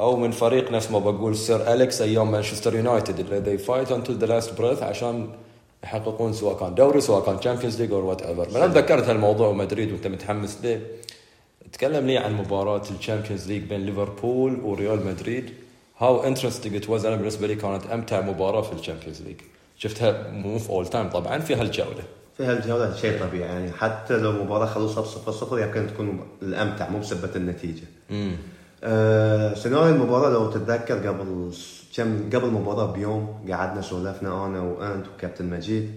أو من فريق نفس ما بقول سير أليكس أيام مانشستر يونايتد اللي they fight until the last breath عشان يحققون سواء كان دوري سواء كان Champions League أو whatever أنا تذكرت هالموضوع ومدريد وأنت متحمس ليه. تكلم لي عن مباراة ال Champions League بين ليفربول وريال مدريد how interesting it was أنا بالنسبة لي كانت أمتع مباراة في ال Champions League. شفتها مو في اول time طبعا في هالجولة. في هالجولة شيء طبيعي. يعني حتى لو مباراة خلصت بصفر صفر يمكن تكون الأمتع مو بسبة النتيجة. امم آه سيناريو المباراة؟ لو تتذكر قبل كم قبل المباراة بيوم قعدنا سولفنا أنا وأنت وكابتن مجيد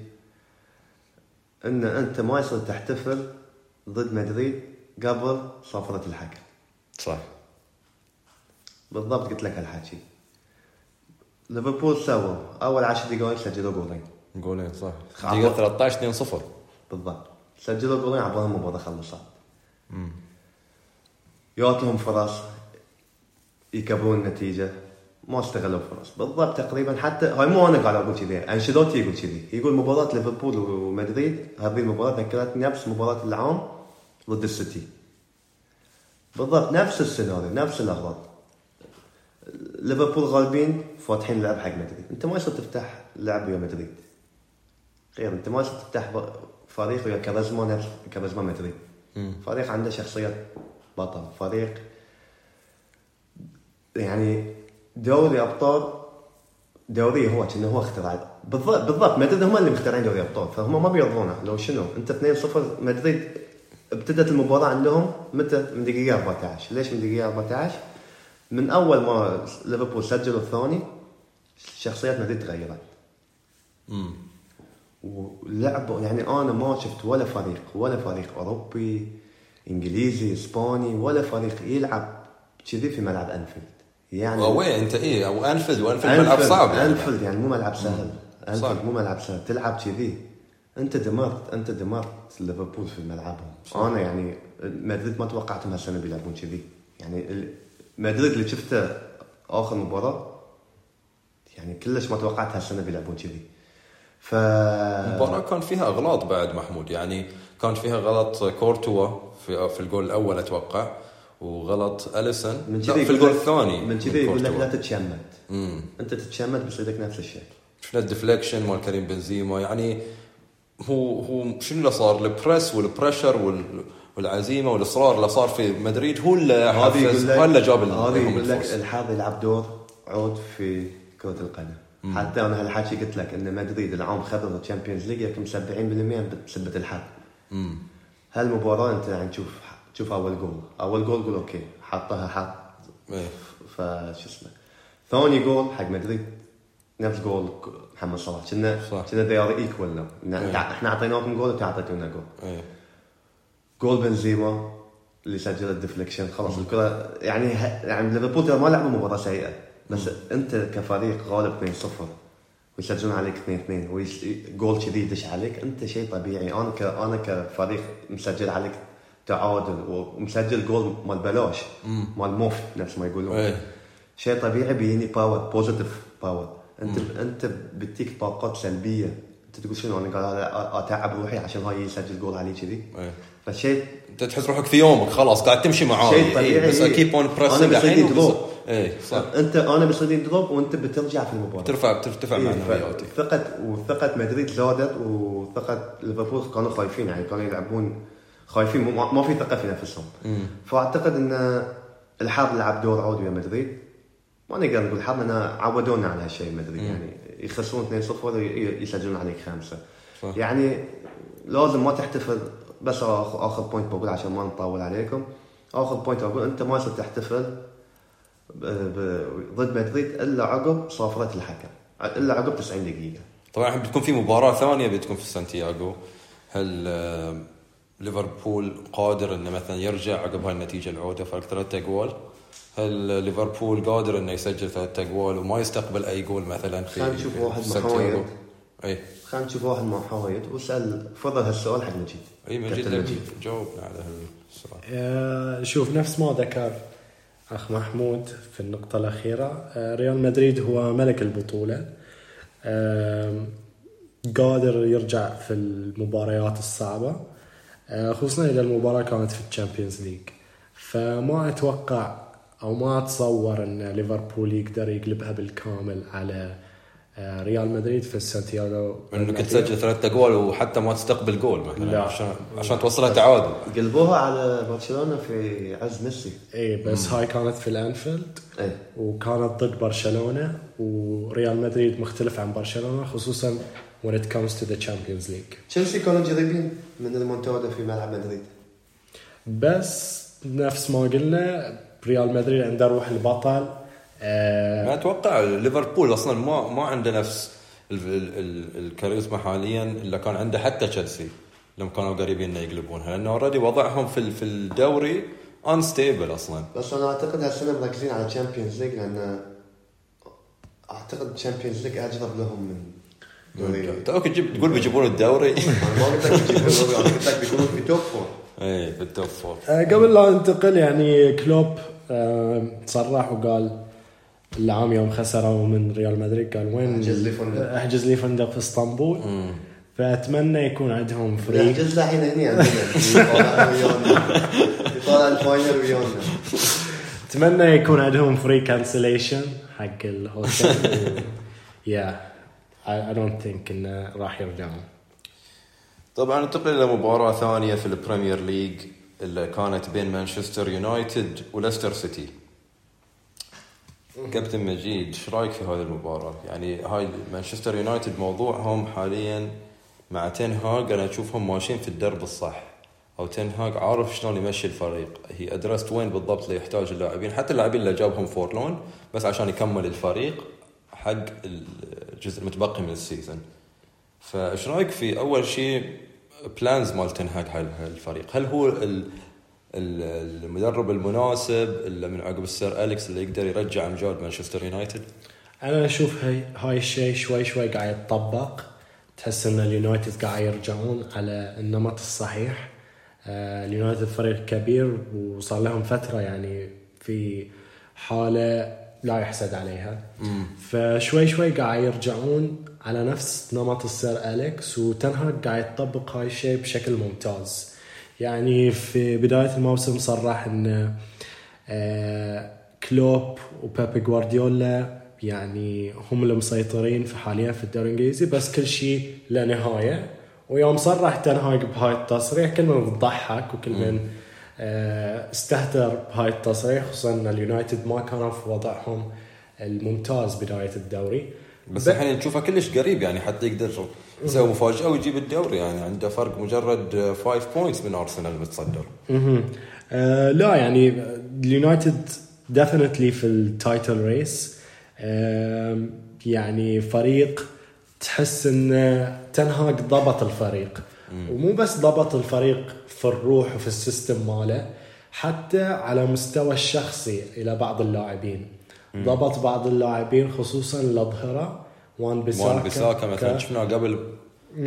إن أنت ما يصير تحتفل ضد مدريد قبل صفرة الحكم. صح. بالضبط قلت لك هالحكي. ليفربول سووا. أول عشر دقائق سجلوا جولين. جولين صح. دقيقة 13 2 0 بالضبط. سجلوا جولين عبالهم المباراة خلصت لهم فرص يكبرون النتيجة. ما استغلوا الفرص بالضبط تقريبا حتى هاي مو أنا قاعد أقول كذي. أنشيلوتي يقول كذي. يقول مباراة ليفربول ومدريد هذه المباراة ذكرتني نفس مباراة العام ضد السيتي. بالضبط نفس السيناريو نفس الاغراض ليفربول غالبين فاتحين لعب حق مدريد. انت ما يصير تفتح لعب ويا مدريد. غير انت ما يصير تفتح فريق ويا كاريزما نفس كاريزما مدريد. فريق عنده شخصية بطل. فريق يعني دوري أبطال دوري هو كأنه هو اخترع بالضبط بالضبط مدريد هم اللي مخترعين دوري أبطال فهم ما بيرضونه لو شنو؟ انت 2-0 مدريد ابتدت المباراة عندهم متى؟ من دقيقة 14 ليش من دقيقة 14 من أول ما ليفربول سجلوا الثاني شخصيات مدريد تغيرت. ولعبوا يعني أنا ما شفت ولا فريق ولا فريق أوروبي إنجليزي إسباني ولا فريق يلعب كذي في ملعب أنفيلد. يعني وين؟ أنت إيه؟ أو أنفيلد وأنفيلد ملعب صعب يعني. أنفيلد يعني مو ملعب سهل. أنفيلد مو ملعب سهل. تلعب كذي. أنت دمرت أنت دمرت ليفربول في ملعبهم. أنا يعني مدريد ما توقعتهم هالسنه بيلعبون كذي. يعني مدريد اللي شفته آخر مباراة يعني كلش ما توقعت هالسنة بيلعبون كذي ف المباراة كان فيها أغلاط بعد محمود يعني كان فيها غلط كورتوا في في الجول الأول أتوقع وغلط اليسون من كذي في الجول الثاني من كذي يقول لك. لا تتشمت. امم أنت تتشمت بيصير لك نفس الشيء. شفنا ال deflection مال كريم بنزيما يعني هو هو شنو اللي صار؟ ال press وال pressure وال والعزيمة والإصرار اللي صار في مدريد هو اللي حفز هو اللي جاب هذا لهم يقول لك الحظ يلعب دور عود في كرة القدم. حتى أنا هالحكي قلت لك إن مدريد العام خذ ال Champions League يمكن 70% بسبة الحظ. هالمباراة أنت يعني تشوف تشوف أول جول. أول جول قول okay حطها حط إيه. فشو اسمه. ثاني جول حق مدريد. نفس جول محمد صلاح. كنا. كنا now. إيه. إحنا أعطيناكم جول وأنتم أعطيتونا جول. إيه. جول بنزيما اللي سجل ال deflection خلاص الكرة يعني ه- يعني ليفربول ما لعبوا مباراة سيئة بس أنت كفريق غالب 2-0 ويسجلون عليك 2-2 وجول كذي يدش عليك أنت شيء طبيعي. أنا ك أنا كفريق مسجل عليك تعادل ومسجل جول مال بلاش مال موف نفس ما يقولون. إيه. شيء طبيعي بيجيني power positive power أنت أنت بتجيك طاقات سلبية. أنت تقول شنو؟ أنا قاعد أتعب روحي عشان هاي يسجل جول علي كذي. إيه. فشيء انت تحس روحك في يومك خلاص قاعد تمشي معاه شيء إيه، طبيعي. بس إيه. keep on pressing الحين إيه صح. أنت أنا بصير drop وأنت بترجع في المباراة. ترفع ترتفع إيه، معنوياتك ثقة وثقة مدريد زادت وثقة ليفربول كانوا خايفين يعني كانوا يلعبون خايفين. ما في ثقة في نفسهم. فأعتقد إن الحظ لعب دور عود ويا مدريد. ما نقدر نقول حظ لأن عودونا على هالشيء مدريد يعني. يخسرون 2-0 وي- يسجلون عليك خمسة. صح. يعني لازم ما تحتفل بس آخر point بقول عشان ما نطول عليكم آخر point أقول أنت ما يصير تحتفل ضد مدريد إلا عقب صافرة الحكم إلا عقب 90 دقيقة طبعا الحين بتكون في مباراة ثانية بتكون في سانتياغو هل ليفربول قادر إنه مثلا يرجع عقب هاي النتيجة العودة فرق ثلاثة اجوال؟ هل ليفربول قادر إنه يسجل ثلاثة اجوال وما يستقبل أي جول مثلا في خلينا نشوف واحد؟ محايد. اي خلينا نشوف واحد محايد واسال فضل هالسؤال حق مجيد. أي مجيد مجيد. جاوبنا على هالسؤال. آه، شوف نفس ما ذكر أخ محمود في النقطة الأخيرة. آه، ريال مدريد هو ملك البطولة. آم، قادر يرجع في المباريات الصعبة. آه، خصوصا إذا المباراة كانت في ال Champions League. فما أتوقع أو ما أتصور أن ليفربول يقدر يقلبها بالكامل على آه، ريال مدريد في سانتياغو إنك تسجل ثلاثة اجوال وحتى ما تستقبل جول مثلا لا. عشان عشان توصلها تعادل. قلبوها على برشلونة في عز ميسي. اي بس هاي كانت في الأنفيلد. اي وكانت ضد برشلونة وريال مدريد مختلف عن برشلونة خصوصا when it comes to the Champions League. تشيلسي كانوا جريبين من الريمونتادا في ملعب مدريد. بس نفس ما قلنا ريال مدريد عنده روح البطل. ما أتوقع ليفربول أصلا ما ما عنده نفس ال- ال- ال- الكاريزما حاليا إلا كان عنده حتى تشيلسي لما كانوا قريبين إنه يقلبونها لأنه already وضعهم في ال- في الدوري unstable أصلا. بس أنا أعتقد هالسنه مركزين على Champions League لأن أعتقد تشامبيونز ليج اجرب لهم من دوري. توك تجيب تقول بيجيبون الدوري. أنا ما قلت لك بيجيبون دوري، أنا قلت لك بيكونون في top four اي بال top four آه قبل لا انتقل يعني كلوب آه صرح وقال العام يوم خسروا من ريال مدريد قال وين؟ أحجز لي فندق. أحجز لي فندق في إسطنبول. فأتمنى يكون عندهم فريق. يحجز له الحين هني عندنا. يطالع ال final ويانا. أتمنى يكون عندهم free cancellation حق ال hotel. yeah I don't think إنه راح يرجعون. طبعا ننتقل إلى مباراة ثانية في ال Premier League اللي كانت بين مانشستر يونايتد وليستر سيتي. كابتن مجيد إيش رأيك في هذه المباراة؟ يعني هاي مانشستر يونايتد موضوعهم حاليا مع تين هاج أنا أشوفهم ماشيين في الدرب الصح. أو تين هاج عارف شلون يمشي الفريق. he addressed وين بالضبط اللي يحتاج اللاعبين. حتى اللاعبين اللي جابهم for loan بس عشان يكمل الفريق حق الجزء المتبقي من ال season فإيش رأيك في أول شيء plans مال تنهاج هاي الفريق هل هو المدرب المناسب اللي من عقب السير أليكس اللي يقدر يرجع امجاد مانشستر يونايتد. أنا أشوف هاي هاي الشيء شوي شوي قاعد يتطبق. تحس إن اليونايتد قاعد يرجعون على النمط الصحيح. آه، اليونايتد فريق كبير وصار لهم فترة يعني في حالة لا يحسد عليها. فشوي شوي قاعد يرجعون على نفس نمط السير أليكس وتنهاج قاعد يطبق هاي الشيء بشكل ممتاز. يعني في بداية الموسم صرح إن آه، كلوب وبيبي جوارديولا يعني هم المسيطرين في حاليا في الدوري الإنجليزي بس كل شيء له نهايه ويوم صرح تنهاج بهاي التصريح كل من ضحك وكل من آه، استهتر بهاي التصريح خصوصا إن اليونايتد ما كانوا في وضعهم الممتاز بداية الدوري. بس الحين نشوفه كلش قريب يعني حتى يقدر يسوي مفاجأة ويجيب الدوري. يعني عنده فرق مجرد 5 points من ارسنال المتصدر مهم. آه لا يعني اليونايتد definitely في ال title race يعني فريق تحس إن تنهاج ضبط الفريق. ومو بس ضبط الفريق في الروح وفي ال system ماله حتى على مستوى الشخصي إلى بعض اللاعبين. ضبط بعض اللاعبين خصوصا الاظهره وان بيساكا وان بيساكا مثلا شفناه قبل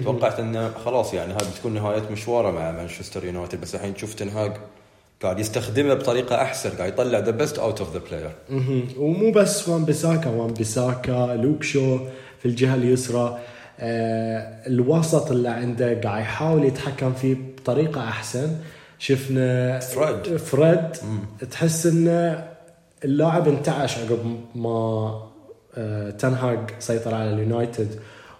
توقعت إنه خلاص يعني هذه بتكون نهاية مشواره مع مانشستر يونايتد بس الحين شوف تنهاج قاعد يستخدمه بطريقة أحسن قاعد يطلع the best out of the player. ومو بس وان بيساكا وان بيساكا لوك شو في الجهة اليسرى آه الوسط اللي عنده قاعد يحاول يتحكم فيه بطريقة أحسن. شفنا فريد. فريد تحس إنه اللاعب انتعش عقب ما آه تنهاج سيطر على اليونايتد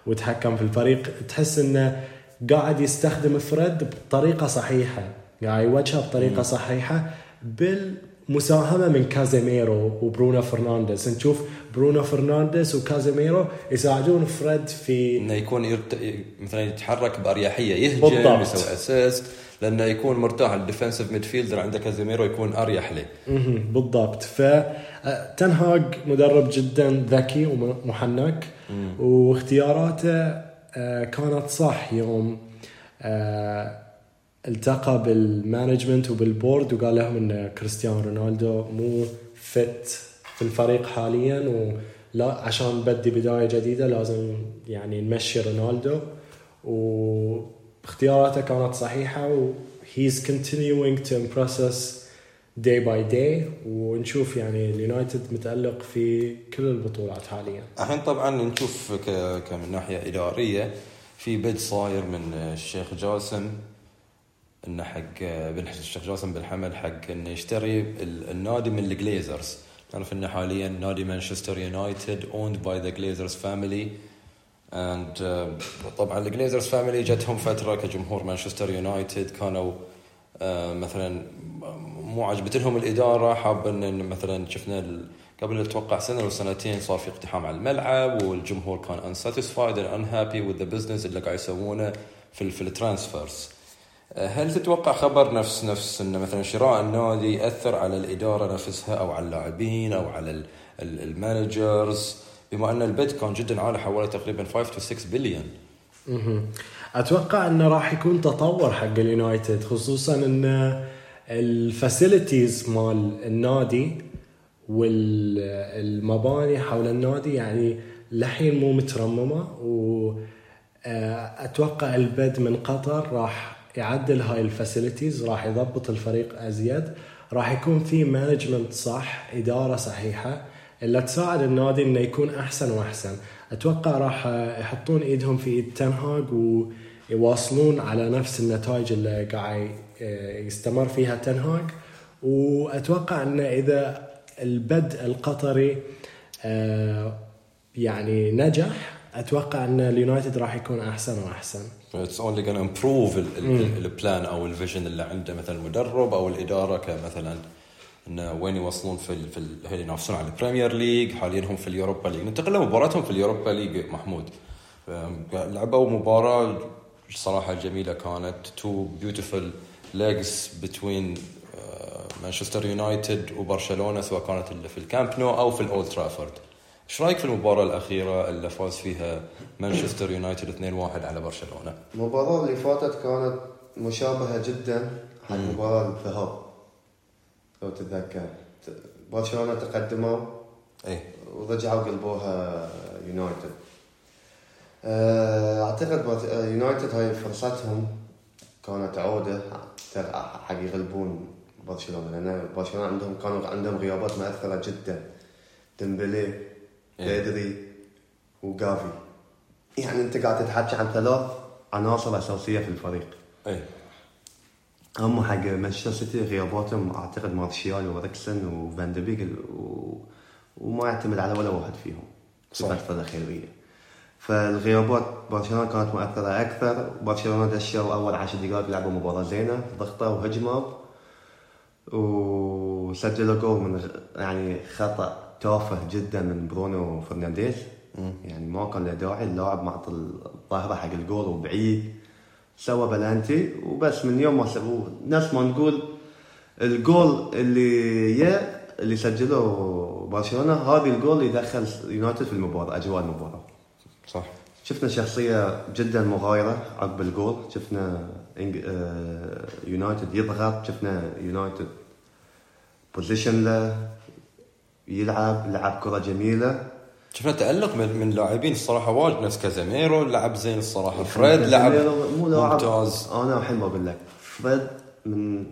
وتحكم في الفريق تحس إنه قاعد يستخدم فريد بطريقة صحيحة. قاعد يوجهه بطريقة صحيحة بالمساهمة من كازيميرو وبرونو فرنانديز. نشوف برونو فرنانديز وكازيميرو يساعدون فريد في إنه يكون يرت... مثلا يتحرك بأريحية يهجم. يسوي assist لأنه يكون مرتاح ال defensive midfielder عندك كازيميرو يكون أريح له. بالضبط. فتنهاج مدرب جدا ذكي ومحنك واختياراته آه، كانت صح يوم آه، التقى بال management وبال board وقال لهم إن كريستيانو رونالدو مو fit في الفريق حاليا ولا عشان نبدي بداية جديدة لازم يعني نمشي رونالدو. واختياراته كانت صحيحة و he's continuing to impress us day by day ونشوف يعني اليونايتد متألق في كل البطولات حاليا. الحين طبعا نشوف ك... كمن ناحية إدارية. في bid صاير من الشيخ جاسم انه حق بن الشيخ جاسم بن حمد حق إنه يشتري ال- النادي من الجليزرز نعرف إنه حاليا نادي مانشستر يونايتد owned by the Glazers family and طبعا ال Glazers family جتهم فترة كجمهور مانشستر يونايتد كانوا آه، مثلا مو عجبتهم الإدارة حابة إن مثلا شفنا قبل أتوقع سنة أو سنتين صار في اقتحام على الملعب والجمهور كان unsatisfied and unhappy with the business اللي قاعد يسوونه في في ال transfers هل تتوقع خبر نفس نفس انه مثلا شراء النادي يأثر على الإدارة نفسها أو على اللاعبين أو على ال- ال- managers؟ بما أن ال bid كان جدا عالي حوالي تقريبا 5 to 6 بليون. أتوقع انه راح يكون تطور حق اليونايتد خصوصا أن ال facilities مال النادي والمباني حول النادي يعني لحين مو مترممة واتوقع ال bid من قطر راح يعدل هاي ال facilities راح يضبط الفريق أزيد راح يكون في management صح إدارة صحيحة اللي تساعد النادي إنه يكون أحسن وأحسن. أتوقع راح يحطون إيدهم في إيد تنهاج ويواصلون على نفس النتائج اللي قاعد يستمر فيها تنهاج وأتوقع ان إذا ال bid القطري آه، يعني نجح أتوقع إن اليونايتد راح يكون أحسن وأحسن. it's only gonna improve ال plan أو ال vision اللي عنده مثلا المدرب أو الإدارة كمثلا. انه وين يوصلون في ال في ال هل ينافسون على البريمير ليج حاليا هم في اليوروبا ليج. ننتقل لمباراتهم في اليوروبا ليج محمود. لعبوا مباراة صراحة جميلة كانت. two beautiful legs between مانشستر يونايتد وبرشلونة سواء كانت اللي في الكامب نو أو في الاولد ترافورد إيش رأيك في المباراة الأخيرة اللي فاز فيها مانشستر يونايتد 2-1 على برشلونة؟ المباراة اللي فاتت كانت مشابهة جدا حق مباراة الذهاب. لو تتذكر. برشلونة تقدموا إيه. ورجعوا قلبوها يونايتد. آه، أعتقد آه، يونايتد هاي فرصتهم كانت عودة. حق يغلبون برشلونة لأن برشلونة عندهم كانوا عندهم غيابات مؤثرة جدا. ديمبلي إيه. بيدري وجافي يعني أنت قاعد تتحكي عن ثلاث عناصر أساسية في الفريق. إيه. هم حق مانشستر سيتي غياباتهم أعتقد مارشيال واريكسن وفان بيك و... وما يعتمد على ولا واحد فيهم. في صح. الفترة الاخيره فالغيابات برشلونه كانت مؤثرة أكثر. برشلونه دشوا اول عشر دقائق لعبوا مباراة زينة ضغطوا وهجموا وسجلوا جول من يعني خطأ تافه جدا من برونو فرنانديز. يعني ما كان له داعي اللاعب معطي ظهره حق الجول وبعيد. سوى بلانتي وبس من يوم ما سووه نفس ما نقول الجول اللي يا اللي سجله برشلونة هذه الجول اللي دخل يونايتد في المباراة أجواء المباراة. صح. شفنا شخصية جدا مغايرة عقب الجول. شفنا. آه، يونايتد يضغط. شفنا يونايتد possession له يلعب لعب كرة جميلة. شفنا تألق من, من لاعبين الصراحة واجد نفس كازاميرو لعب زين الصراحة. فريد لاعب مو لاعب. ممتاز. أنا الحين ما أقول لك. فريد من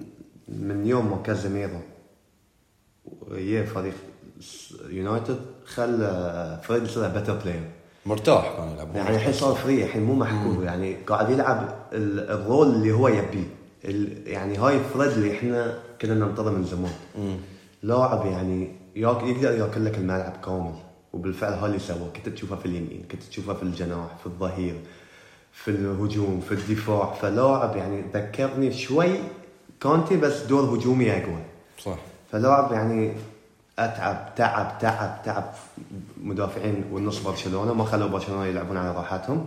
من يوم ما كازيميرو ويا فريق يونايتد خلى فريد يصير better player مرتاح كان يلعب. يعني الحين صار free الحين مو محكوم. يعني قاعد يلعب ال- role اللي هو يبيه. يعني هاي فريد اللي إحنا كنا ننتظره من زمان. لاعب يعني يقدر ياكل لك الملعب كامل. وبالفعل هذا اللي سواه كنت تشوفه في اليمين كنت تشوفه في الجناح في الظهير في الهجوم في الدفاع. فلاعب يعني ذكرني شوي كونتي بس دور هجومي أقوى. صح. فلاعب يعني أتعب تعب تعب تعب مدافعين والنص برشلونة. ما خلوا برشلونة يلعبون على راحتهم.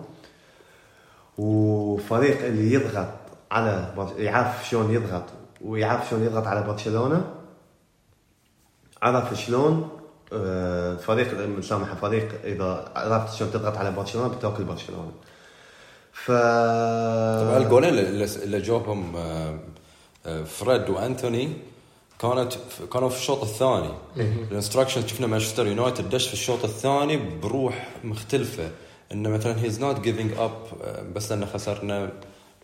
وفريق اللي يضغط على برش... يعرف شلون يضغط ويعرف شلون يضغط على برشلونة عرف شلون فريق مسامحه فريق إذا عرفت شلون تضغط على برشلونة بتاكل برشلونة. ف طبعا الجولين اللي, اللي جوبهم آه، آه، فريد وأنتوني كانت كانوا في الشوط الثاني. الانستراكشن شفنا مانشستر يونايتد دش في الشوط الثاني بروح مختلفة. إنه مثلا he's not giving up بس لأن خسرنا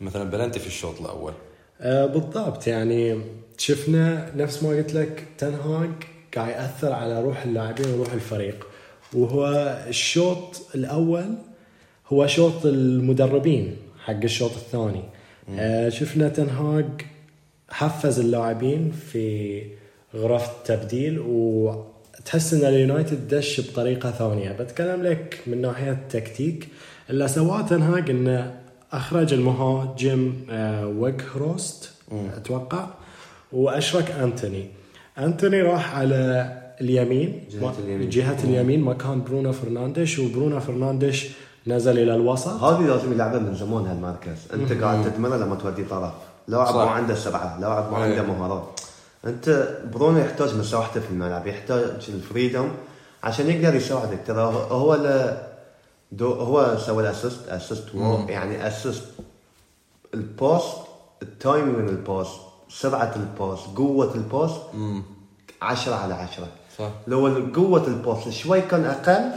مثلا بلنتي في الشوط الأول. آه بالضبط يعني شفنا نفس ما قلت لك تنهاج قاعد يأثر على روح اللاعبين وروح الفريق. وهو الشوط الأول هو شوط المدربين حق الشوط الثاني. آه شفنا تنهاج حفز اللاعبين في غرف التبديل وتحس إن اليونايتد دش بطريقة ثانية. بتكلم لك من ناحية التكتيك اللي سواه تنهاج إنه أخرج المهاجم آه، ويغهروست أتوقع وأشرك أنتوني. انتوني راح على اليمين. جهة اليمين. جهة اليمين. مكان برونو فرنانديش وبرونو فرنانديش نزل إلى الوسط. هذه لازم يلعبها من زمان هالمركز. أنت قاعد تدمره لما تودي طرف. لاعب. ما عنده سرعه لاعب ما أيه. عنده مهارات. أنت برونو يحتاج مساحته في الملعب يحتاج الفريدم عشان يقدر يساعدك. ترى هو- هو ل دو هو سوى الاسيست اسيست يعني اسيست الباس التايمينج من الباس سرعه الباس قوة الباس 10 على 10 صح. لو قوة الباص شوي كان أقل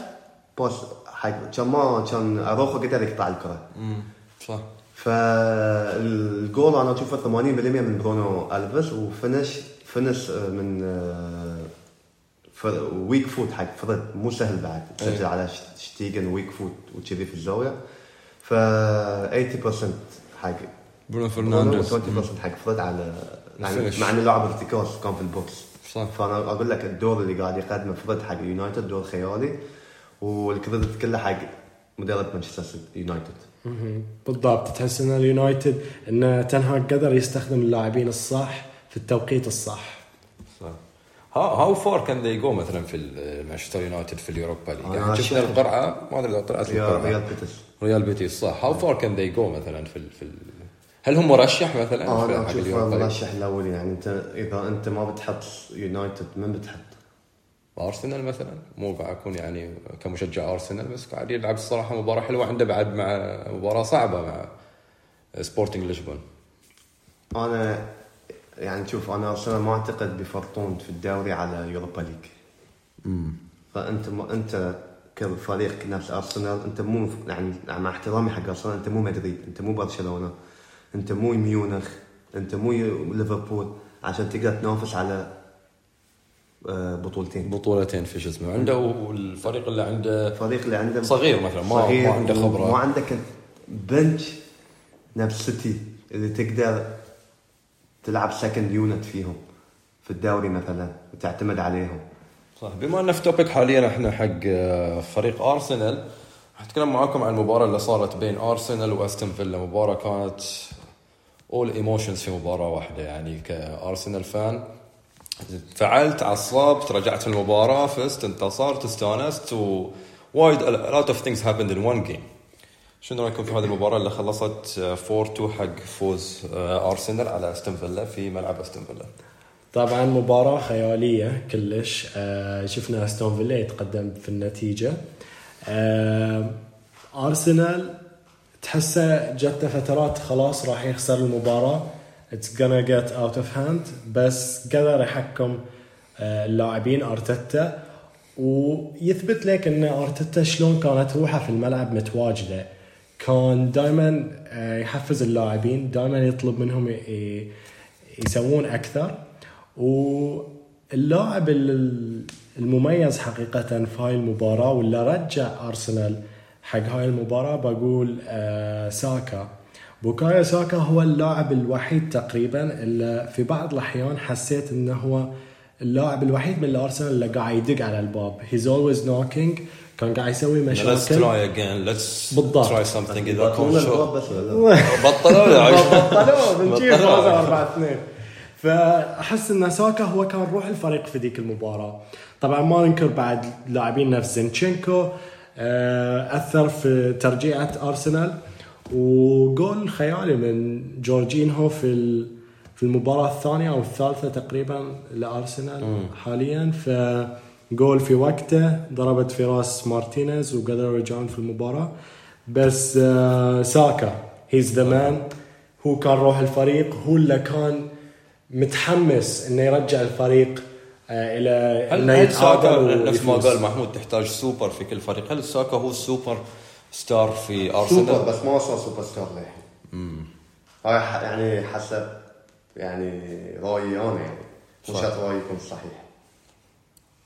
باص حق كان ما كان أروخو قدر يقطع الكرة. مم. صح. فالجول أنا أشوفه 80% من برونو ألفيس وفنش finish آه، من آه، weak foot حق فريد مو سهل بعد. تسجل على شتيجن weak foot وكذي في الزاوية. ف 80% حق برونو برونو فرنانديز و20% حق فريد على يعني. مع انه لاعب ارتكاز كان في ال box. صح. فأنا أقول لك الدور اللي قاعد يقدمه فريد حق يونايتد دور خيالي وال credit كله حق مدرب مانشستر يونايتد. بالضبط. تحس إن اليونايتد إن تن هاج قدر يستخدم اللاعبين الصح في التوقيت الصح. صح. how far can they go مثلا في مانشستر يونايتد في ال Europa League؟ يعني شفنا القرعة؟ ما أدري إذا طلعت ريال القرعة. ريال بيتس ريال بيتيس صح. how far can they go مثلا في ال في ال هل هم مرشح مثلا في- أنا حق أشوف ال Europa؟ League؟ المرشح الاولي يعني. أنت إذا أنت ما بتحط يونايتد من بتحط؟ أرسنال مثلا؟ مو قاعد أكون يعني كمشجع أرسنال بس قاعد يلعب الصراحة مباراة حلوة عنده بعد مع مباراة صعبة مع سبورتنج لشبون أنا يعني شوف أنا أرسنال ما أعتقد بيفرطون في الدوري على Europa League فأنت ما أنت كفريق نفس أرسنال أنت مو يعني مع احترامي حق أرسنال أنت مو مدريد أنت مو برشلونة. أنت مو ميونخ أنت مو ليفربول عشان تقدر تنافس على آه، بطولتين. بطولتين في شو اسمه عنده والفريق اللي عنده الفريق اللي عنده صغير مثلا ما, ما عنده خبرة. ما عندك bench نفس سيتي اللي تقدر تلعب second unit فيهم في الدوري مثلا وتعتمد عليهم. صح بما ان في topic حاليا إحنا حق آه، فريق ارسنال حتكلم معاكم عن المباراة اللي صارت بين ارسنال وأستون فيلا مباراة كانت اول emotions في مباراة واحدة. يعني كارسنال fan فعلت عصبت رجعت في المباراة فزت انتصرت استانست ووايد a lot of things happened in one game. شنو رأيكم في هذه المباراة اللي خلصت آه، 4-2 حق فوز آه، ارسنال على استون فيلا في ملعب استون فيلا طبعا مباراة خيالية كلش. آه شفنا استون فيلا يتقدم في النتيجة. آه ارسنال تحسه جته فترات خلاص راح يخسر المباراة. It's gonna get out of hand. بس قدر يحكم آه، اللاعبين أرتيتا. ويثبت لك إن أرتيتا شلون كانت روحه في الملعب متواجدة. كان دائما يحفز اللاعبين دائما يطلب منهم يسوون أكثر. واللاعب ال- المميز حقيقه في هاي المباراة واللي رجع أرسنال حق هاي المباراة بقول آه، ساكا. بوكايو ساكا هو اللاعب الوحيد تقريبا اللي في بعض الأحيان حسيت إنه هو اللاعب الوحيد من الارسنال اللي قاعد يدق على الباب. he's always knocking كان قاعد يسوي let's مشاكل. try again. Let's بالضبط. try something اذا يبطلون كان؟ بطلوا. بطلوه بنجيب. فازوا 4 2 فأحس إن ساكا هو كان روح الفريق في ذيك المباراة. طبعا ما ننكر بعد لاعبين نفس زينشينكو. آه، أثر في ترجيعة أرسنال. وجول خيالي من جورجينهو في في المباراة الثانية أو الثالثة تقريبا لأرسنال حاليا. فجول في وقته ضربت في راس مارتينيز وقدروا يرجعون في المباراة. بس آه، ساكا he's the man هو كان روح الفريق. هو اللي كان متحمس إنه يرجع الفريق آه، إلى هل إنه هل ساكا يتعادل نفس ما. قال محمود تحتاج سوبر في كل فريق؟ هل ساكا هو السوبر ستار في سوبر ارسنال؟ بس ما وصل سوبر ستار للحين هاي ح- يعني حسب يعني رأيي أنا يعني. شرط رايي يكون صحيح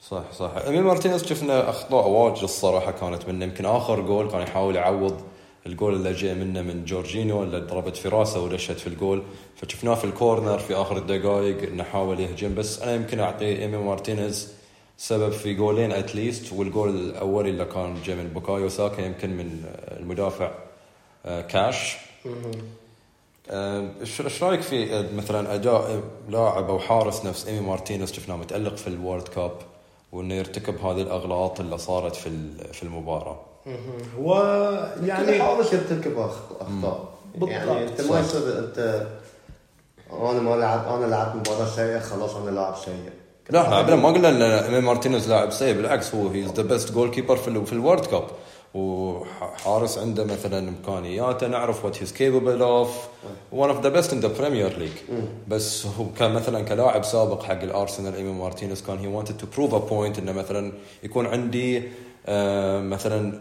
صح صح ايمي مارتينيز شفنا أخطاء واجد الصراحة كانت منه. يمكن آخر جول كان يحاول يعوض الجول اللي جاء منه من جورجينو اللي ضربت في راسه ودشت في الجول. فشفناه في ال corner في آخر الدقائق إنه حاول يهجم. بس أنا يمكن أعطي ايمي مارتينيز سبب في جولين at least والجول الأولي اللي كان جاء من بوكايو ساكا يمكن من المدافع آه، كاش. آه، إيش إيش رأيك في آه، مثلا أداء لاعب أو حارس نفس إيمي مارتينيز؟ شفناه متألق في ال World Cup وإنه يرتكب هذه الأغلاط اللي صارت في في المباراة. هو يعني يعني حاول يرتكب أخ- أخطاء. بالضبط. يعني أنت. ما يصير أنت أنا ما لعب أنا لعبت مباراة سيئة خلاص أنا لاعب سيء. لا إحنا ابدا ما قلنا إن مارتينيز لاعب سيء بالعكس هو he the best goalkeeper في في ال World Cup وحارس عنده مثلا إمكانياته نعرف what he's capable of one of the best in the Premier League بس هو كان مثلا كلاعب سابق حق الارسنال ايمي مارتينيز كان he wanted to prove a point إنه مثلا يكون عندي آه مثلا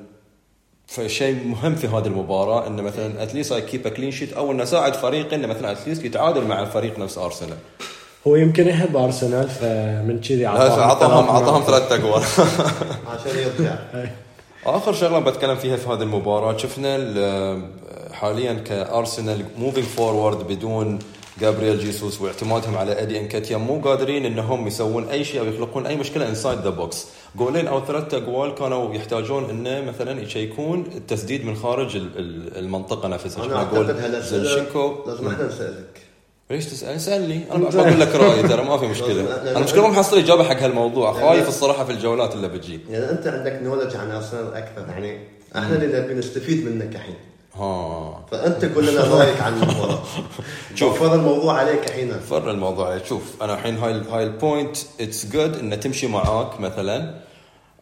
فشيء مهم في هذه المباراة انه مثلا at least I keep a clean sheet أو انه اساعد فريقي إنه مثلا at least يتعادل مع فريق نفس أرسنال. هو يمكن يحب أرسنال فمن كذي أعطاهم اعطاهم ثلاث أجوال. عشان يرجع. آخر شغلة بتكلم فيها في هذه المباراة شفنا ال- حاليا كأرسنال moving forward بدون جابرييل جيسوس واعتمادهم على ادي انكاتيا مو قادرين إنهم يسوون أي شيء أو يخلقون أي مشكلة inside the box جولين أو ثلاث اجوال كانوا يحتاجون انه مثلا يشيكون التسديد من خارج ال- ال- المنطقة نفسها. أنا أعتقد هالاسئله لازم أحنا نسألك. ليش تسأل؟ اسالني أنا بقول لك رأيي ترى ما في مشكلة. أنا المشكلة ما محصل إجابة حق هالموضوع. خايف الصراحة في الجولات اللي بتجي يعني أنت عندك knowledge عن ارسنال أكثر. يعني إحنا اللي نبي نستفيد منك الحين. ها. فأنت قول لنا رأيك عن المباراه شوف. وفر الموضوع عليك الحين فرنا الموضوع شوف أنا الحين هاي هاي ال point it's good انه تمشي معاك مثلا.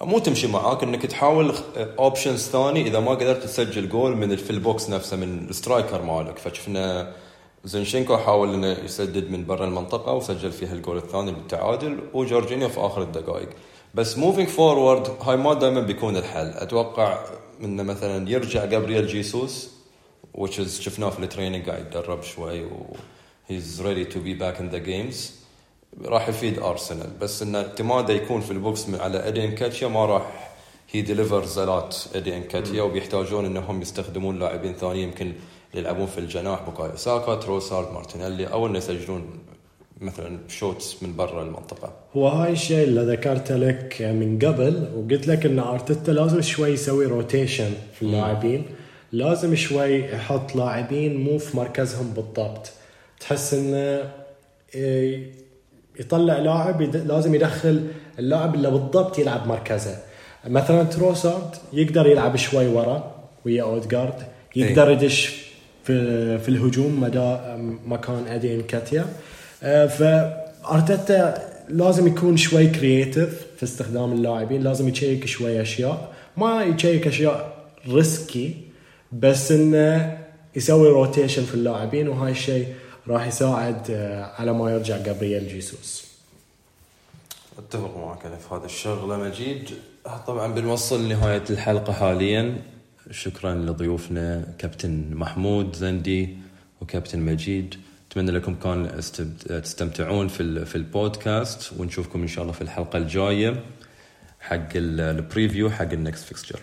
مو تمشي معاك إنك تحاول options ثاني إذا ما قدرت تسجل جول من في ال box نفسه من ال striker مالك. فشفنا زنشينكو حاول إنه يسدد من برا المنطقة وسجل فيها الجول الثاني للتعادل وجورجينيو في آخر الدقائق. بس moving forward هاي ما دائما بيكون الحل. أتوقع إنه مثلا يرجع جابرييل جيسوس which is شفناه في ال training قاعد يتدرب شوي و he's ready to be back in the games. راح يفيد ارسنال بس إن اعتماده يكون في ال box على ادي انكاتيا ما راح he delivers a lot ادي انكاتيا وبيحتاجون إنهم يستخدمون لاعبين ثانيين يمكن يلعبون في الجناح. بوكايو ساكا تروسارد مارتينيلي أو إنه يسجلون مثلا shots من برا المنطقة. هو هاي الشيء اللي ذكرته لك من قبل وقلت لك إن أرتيتا لازم شوي يسوي rotation في اللاعبين. لازم شوي يحط لاعبين مو في مركزهم بالضبط. تحس إنه إيه، يطلع لاعب يد- لازم يدخل اللاعب اللي بالضبط يلعب مركزه. مثلا تروسارد يقدر يلعب شوي ورا ويا اودجارد يقدر يدش في في الهجوم مدى مكان ادي انكاتيا آه، فارتيتا لازم يكون شوي creative في استخدام اللاعبين لازم يشيك شوي أشياء. ما يشيك أشياء risky بس إنه يسوي rotation في اللاعبين وهاي الشيء راح يساعد آه، على ما يرجع جابرييل جيسوس أتفق معك أنا في هذا الشغلة مجيد. طبعا بنوصل لنهاية الحلقة حاليا. شكرا لضيوفنا كابتن محمود زندي وكابتن مجيد. اتمنى لكم كان تستمتعون في في البودكاست ونشوفكم إن شاء الله في الحلقة الجاية حق ال- ال preview حق ال next fixture